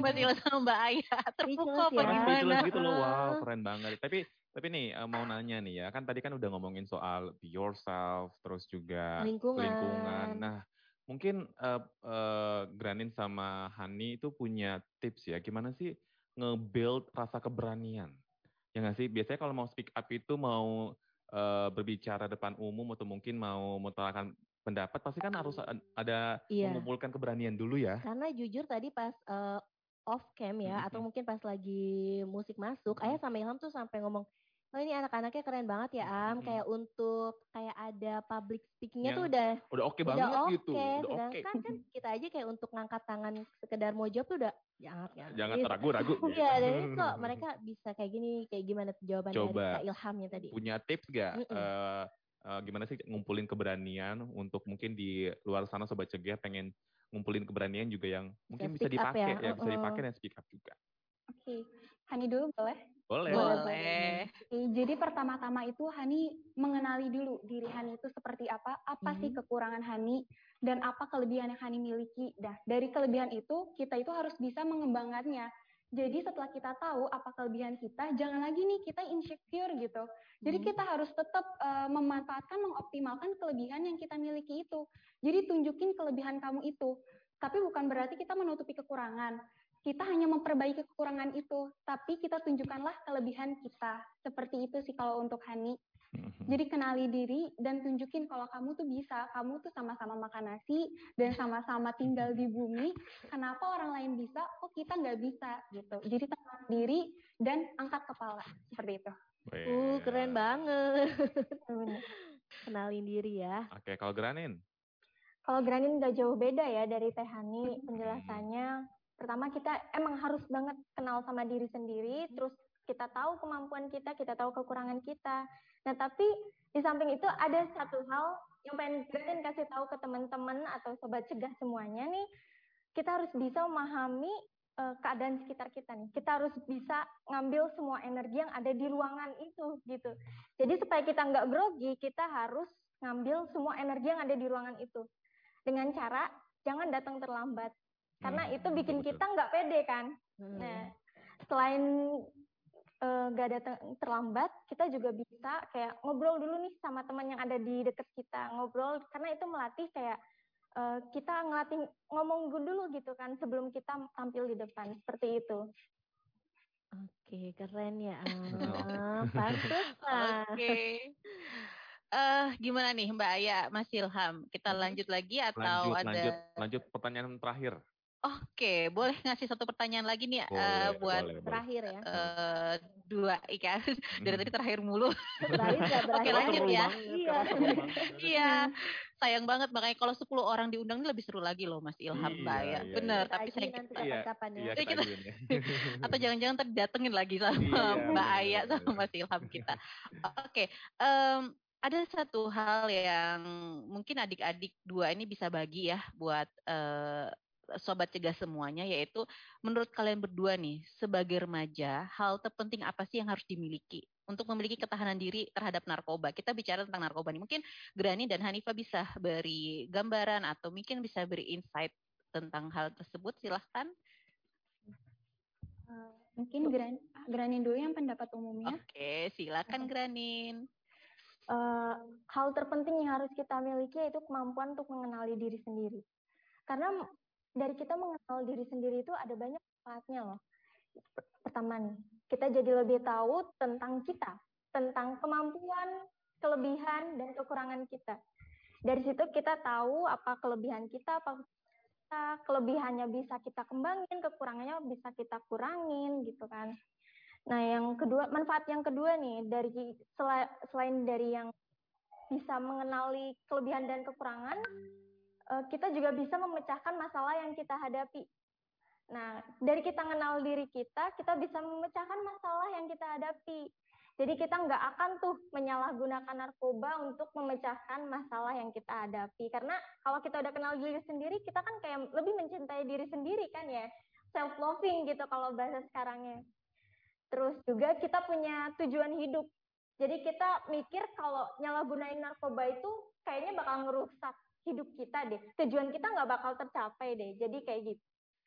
Mas Ila sama Mbak Aya apa ya. Gimana? speechless gitu loh, wow keren banget. Tapi tapi nih eh, mau nanya nih ya, kan tadi kan udah ngomongin soal be yourself, terus juga Lingkungan. lingkungan. Nah, mungkin eh, eh, Granin sama Hani itu punya tips ya, gimana sih nge-build rasa keberanian. Ya nggak sih? Biasanya kalau mau speak up itu mau eh, berbicara depan umum atau mungkin mau mengutarakan pendapat, pasti kan harus ad- ada Iya. mengumpulkan keberanian dulu ya. Karena jujur tadi pas eh, off cam ya, atau Mhm. mungkin pas lagi musik masuk, Ayah sama Ilham tuh sampai ngomong, oh ini anak-anaknya keren banget ya Am, Mhm. kayak untuk kayak ada public speakingnya Yang tuh udah Udah oke udah banget gitu. Udah oke. sedangkan kan kita aja kayak untuk ngangkat tangan sekedar mau jawab tuh udah jangan jangan. Jangan Gitu. ragu-ragu. Iya, ini kok mereka bisa kayak gini, kayak gimana tuh jawaban dari Coba. Kak Ilhamnya tadi? punya tips gak? Mm-mm. Eh, eh, gimana sih ngumpulin keberanian untuk mungkin di luar sana sobat cegah pengen ngumpulin keberanian juga yang mungkin bisa up dipakai ya, ya, bisa uh-uh. dipakai dan speak up juga. Oke, Hani dulu boleh? Boleh. Boleh. Oke, jadi pertama-tama itu Hani mengenali dulu diri Hani itu seperti apa, apa sih Mhm. kekurangan Hani, dan apa kelebihan yang Hani miliki. Dah, dari kelebihan itu kita itu harus bisa mengembangkannya. Jadi setelah kita tahu apa kelebihan kita, jangan lagi nih kita insecure gitu. Jadi Mhm. kita harus tetap eh, memanfaatkan, mengoptimalkan kelebihan yang kita miliki itu. Jadi tunjukin kelebihan kamu itu. Tapi bukan berarti kita menutupi kekurangan. Kita hanya memperbaiki kekurangan itu, tapi kita tunjukkanlah kelebihan kita. Seperti itu sih kalau untuk Hani. Mhm. Jadi kenali diri dan tunjukin kalau kamu tuh bisa, kamu tuh sama-sama makan nasi dan sama-sama tinggal di bumi. Kenapa orang lain bisa, kok kita nggak bisa gitu. Jadi tenang diri dan angkat kepala seperti itu. Uh, keren banget. Bener. Kenalin diri ya. Oke, kalau Granin. Kalau Granin nggak jauh beda ya dari Teh Hani penjelasannya. Pertama kita emang harus banget kenal sama diri sendiri, terus kita tahu kemampuan kita, kita tahu kekurangan kita. Nah tapi di samping itu ada satu hal yang pengen kasih tahu ke teman-teman atau sobat cegah semuanya nih, kita harus bisa memahami eh, keadaan sekitar kita nih. Kita harus bisa ngambil semua energi yang ada di ruangan itu gitu. Jadi supaya kita nggak grogi, kita harus ngambil semua energi yang ada di ruangan itu dengan cara jangan datang terlambat karena Hmm, itu bikin betul. kita nggak pede kan. Hmm. Nah, selain eh, nggak datang terlambat, kita juga bisa kayak ngobrol dulu nih sama teman yang ada di dekat kita ngobrol karena itu melatih kayak eh, kita ngelatih ngomong dulu gitu kan sebelum kita tampil di depan seperti itu. Oke, keren ya. Pantesan. Oke. Eh, gimana nih Mbak Aya, Mas Ilham? Kita lanjut lagi atau Lanjut, ada? lanjut, lanjut pertanyaan terakhir. Oke, boleh ngasih satu pertanyaan lagi nih eh, Boleh, buat boleh. Terakhir ya. eh, dua Ika. Dari tadi terakhir mulu. Terakhir Oke, lanjut ya. Iya. Iya, sayang banget makanya kalau 10 orang diundang ini lebih seru lagi loh Mas Ilham Iya, Mbak Aya. iya, Bener, iya. tapi ajuin nanti kita Iya, kapan-kapan ya. Iya, kita ya. atau jangan-jangan tadi datengin lagi sama Iya, Mbak bener, Aya sama. Mas Ilham kita. Oke, em, ada satu hal yang mungkin adik-adik dua ini bisa bagi ya buat eh, sobat cegah semuanya yaitu menurut kalian berdua nih sebagai remaja hal terpenting apa sih yang harus dimiliki untuk memiliki ketahanan diri terhadap narkoba. Kita bicara tentang narkoba nih. Mungkin Grani dan Hanifa bisa beri gambaran atau mungkin bisa beri insight tentang hal tersebut. Silahkan. Eh, mungkin Gran, Granin dulu yang pendapat umumnya. Oke, silakan Granin. eh, hal terpenting yang harus kita miliki yaitu kemampuan untuk mengenali diri sendiri. Karena dari kita mengenal diri sendiri itu ada banyak manfaatnya loh. Per- Pertama nih, kita jadi lebih tahu tentang kita, tentang kemampuan, kelebihan, dan kekurangan kita. Dari situ kita tahu apa kelebihan kita, apa kita, kelebihannya bisa kita kembangin, kekurangannya bisa kita kurangin gitu kan. Nah, yang kedua, manfaat yang kedua nih dari sela- selain dari yang bisa mengenali kelebihan dan kekurangan, kita juga bisa memecahkan masalah yang kita hadapi. Nah, dari kita mengenal diri kita, kita bisa memecahkan masalah yang kita hadapi. Jadi kita nggak akan tuh menyalahgunakan narkoba untuk memecahkan masalah yang kita hadapi. Karena kalau kita udah kenal diri sendiri, kita kan kayak lebih mencintai diri sendiri kan ya. Self loving gitu kalau bahasa sekarangnya. Terus juga kita punya tujuan hidup. Jadi kita mikir kalau nyalahgunain narkoba itu kayaknya bakal ngerusak hidup kita deh. Tujuan kita nggak bakal tercapai deh. Jadi kayak gitu.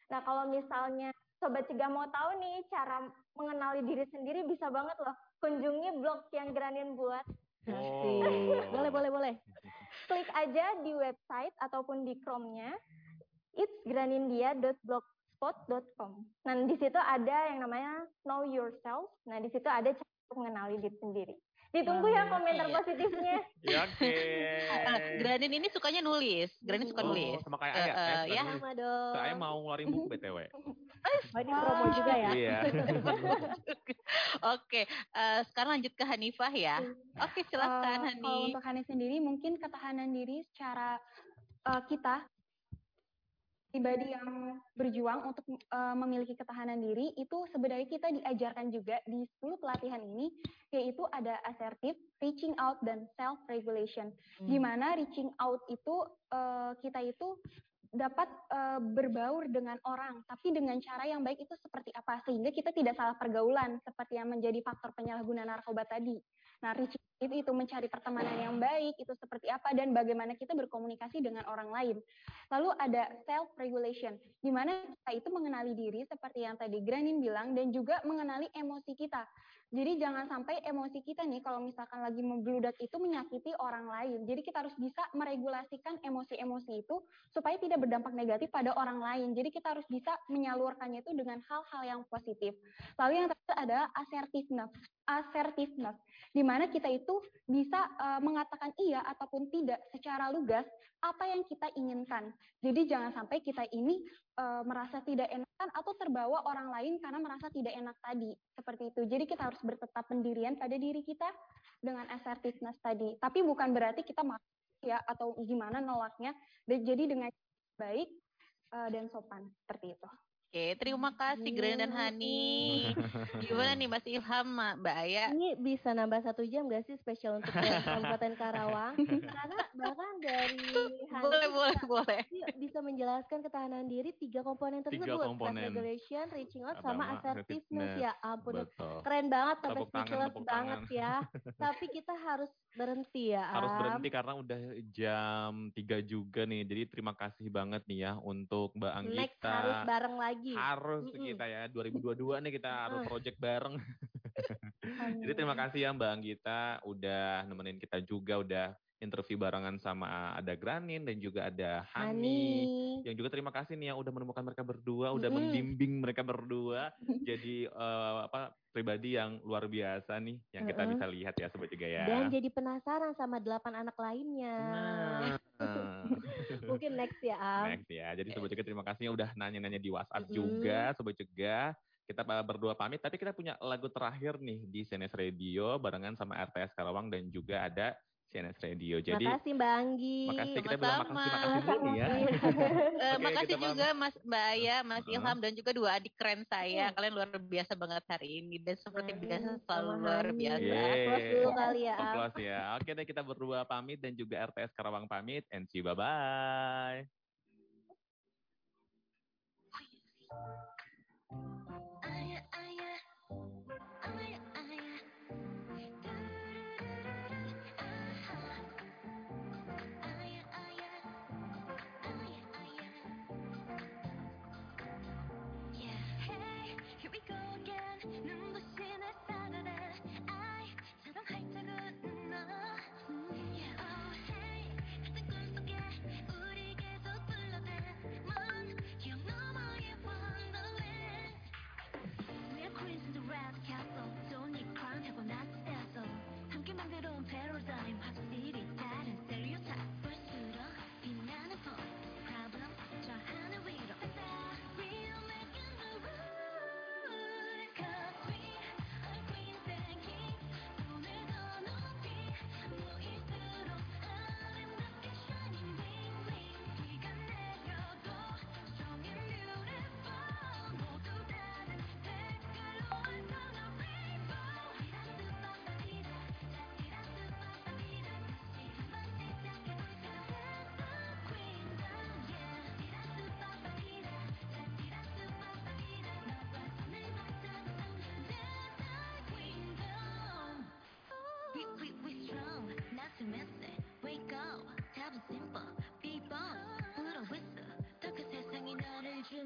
Nah kalau misalnya Sobat Cegah mau tahu nih cara mengenali diri sendiri bisa banget loh. Kunjungi blog yang Granin buat. Oh. Boleh, boleh, boleh. Klik aja di website ataupun di Chrome-nya. blogspot.com. Nah, di situ ada yang namanya Know Yourself. Nah, di situ ada cara mengenali diri sendiri. Ditunggu ya komentar Iya. positifnya. Ya, oke. Eh, Granin ini sukanya nulis. Granin suka Oh, nulis. sama kayak Ayah. eh, suka ya. Sama dong. Saya mau ngeluarin buku BTW. Oh, ini promo juga ya. Iya. Oke, eh, sekarang lanjut ke Hanifah ya. Oke, silakan Eh, Hani. Kalau untuk Hani sendiri, mungkin ketahanan diri secara eh, kita pribadi yang berjuang untuk eh, memiliki ketahanan diri itu sebenarnya kita diajarkan juga di 10 pelatihan ini yaitu ada assertive, reaching out dan self regulation. Hmm. Di mana reaching out itu eh, kita itu dapat eh, berbaur dengan orang, tapi dengan cara yang baik itu seperti apa sehingga kita tidak salah pergaulan seperti yang menjadi faktor penyalahguna narkoba tadi. Nah, reaching out itu mencari pertemanan yang baik itu seperti apa dan bagaimana kita berkomunikasi dengan orang lain. Lalu ada self regulation, di mana kita itu mengenali diri seperti yang tadi Granin bilang dan juga mengenali emosi kita. Jadi jangan sampai emosi kita nih kalau misalkan lagi membludak itu menyakiti orang lain. Jadi kita harus bisa meregulasikan emosi-emosi itu supaya tidak berdampak negatif pada orang lain. Jadi kita harus bisa menyalurkannya itu dengan hal-hal yang positif. Lalu yang terakhir adalah assertiveness. Assertiveness, di mana kita itu bisa eh, mengatakan iya ataupun tidak secara lugas apa yang kita inginkan. Jadi jangan sampai kita ini eh, merasa tidak enakan atau terbawa orang lain karena merasa tidak enak tadi. Seperti itu. Jadi kita harus bertetap pendirian pada diri kita dengan assertiveness tadi. Tapi bukan berarti kita ya atau gimana nolaknya. Jadi dengan baik eh, dan sopan seperti itu. Oke, terima kasih Granin dan Hani. Gimana nih Mas Ilham, Mbak Aya? Ini bisa nambah satu jam gak sih spesial untuk Kabupaten Karawang? Karena bahkan dari Hani Boleh, boleh, bisa, boleh. iya, bisa menjelaskan ketahanan diri tiga komponen Tiga tersebut. komponen. Self-regulation, reaching out, Sama assertiveness. Ya ampun, Betul. keren banget sampai Tepuk tangan, speechless tepuk banget tangan. ya. Tapi kita harus berhenti ya, Harus Am. berhenti karena udah jam 3 juga nih. Jadi terima kasih banget nih ya untuk Mbak Anggita. Next harus bareng lagi. Harus Mm-mm. kita ya 2022 nih kita harus Mm. project bareng. Jadi terima kasih ya Mbak Anggita udah nemenin kita juga udah interview barengan sama ada Granin dan juga ada Hani. Yang juga terima kasih nih yang udah menemukan mereka berdua, udah Mm-mm. membimbing mereka berdua jadi eh, apa pribadi yang luar biasa nih yang kita Mm-mm. bisa lihat ya sobat juga ya. Dan jadi penasaran sama delapan anak lainnya. Nah, Mungkin next ya, Am. next ya. Jadi sobat juga terima kasih yang udah nanya-nanya di WhatsApp Mm-mm. juga sobat juga. Kita berdua pamit, tapi kita punya lagu terakhir nih di CNS Radio barengan sama RTS Karawang dan juga ada CNS Radio. Jadi makasih Mbak Anggi. makasih kita bilang makasih makasih dulu ya. Eh, Oke, makasih juga Mas Mbak Aya, Mas Heeh. Ilham dan juga dua adik keren saya. Hmm. Kalian luar biasa banget hari ini dan seperti Hmm, biasa selalu luar biasa. Applause dulu kali ya. Applause ya. Oke deh kita berdua pamit dan juga RTS Karawang pamit and see you bye bye. 함께 만들어온 paradigm. 확실히 다른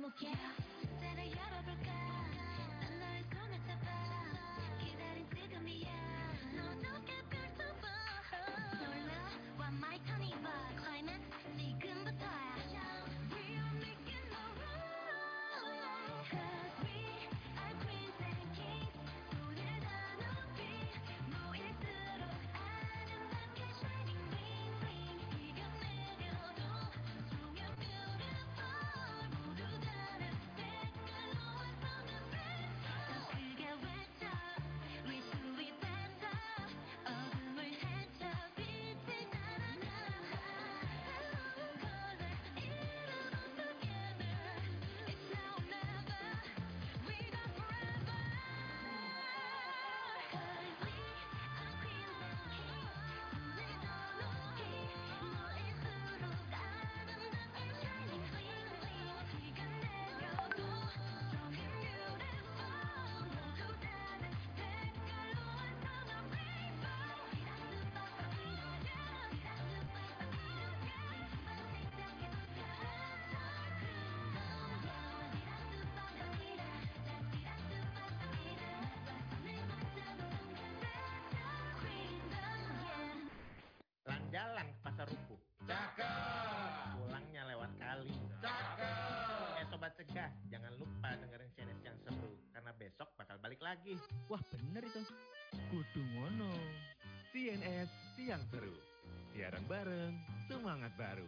como quiera. Lagi. Wah bener itu. Kudu ngono. CNS Siang Seru. Siaran bareng, semangat baru.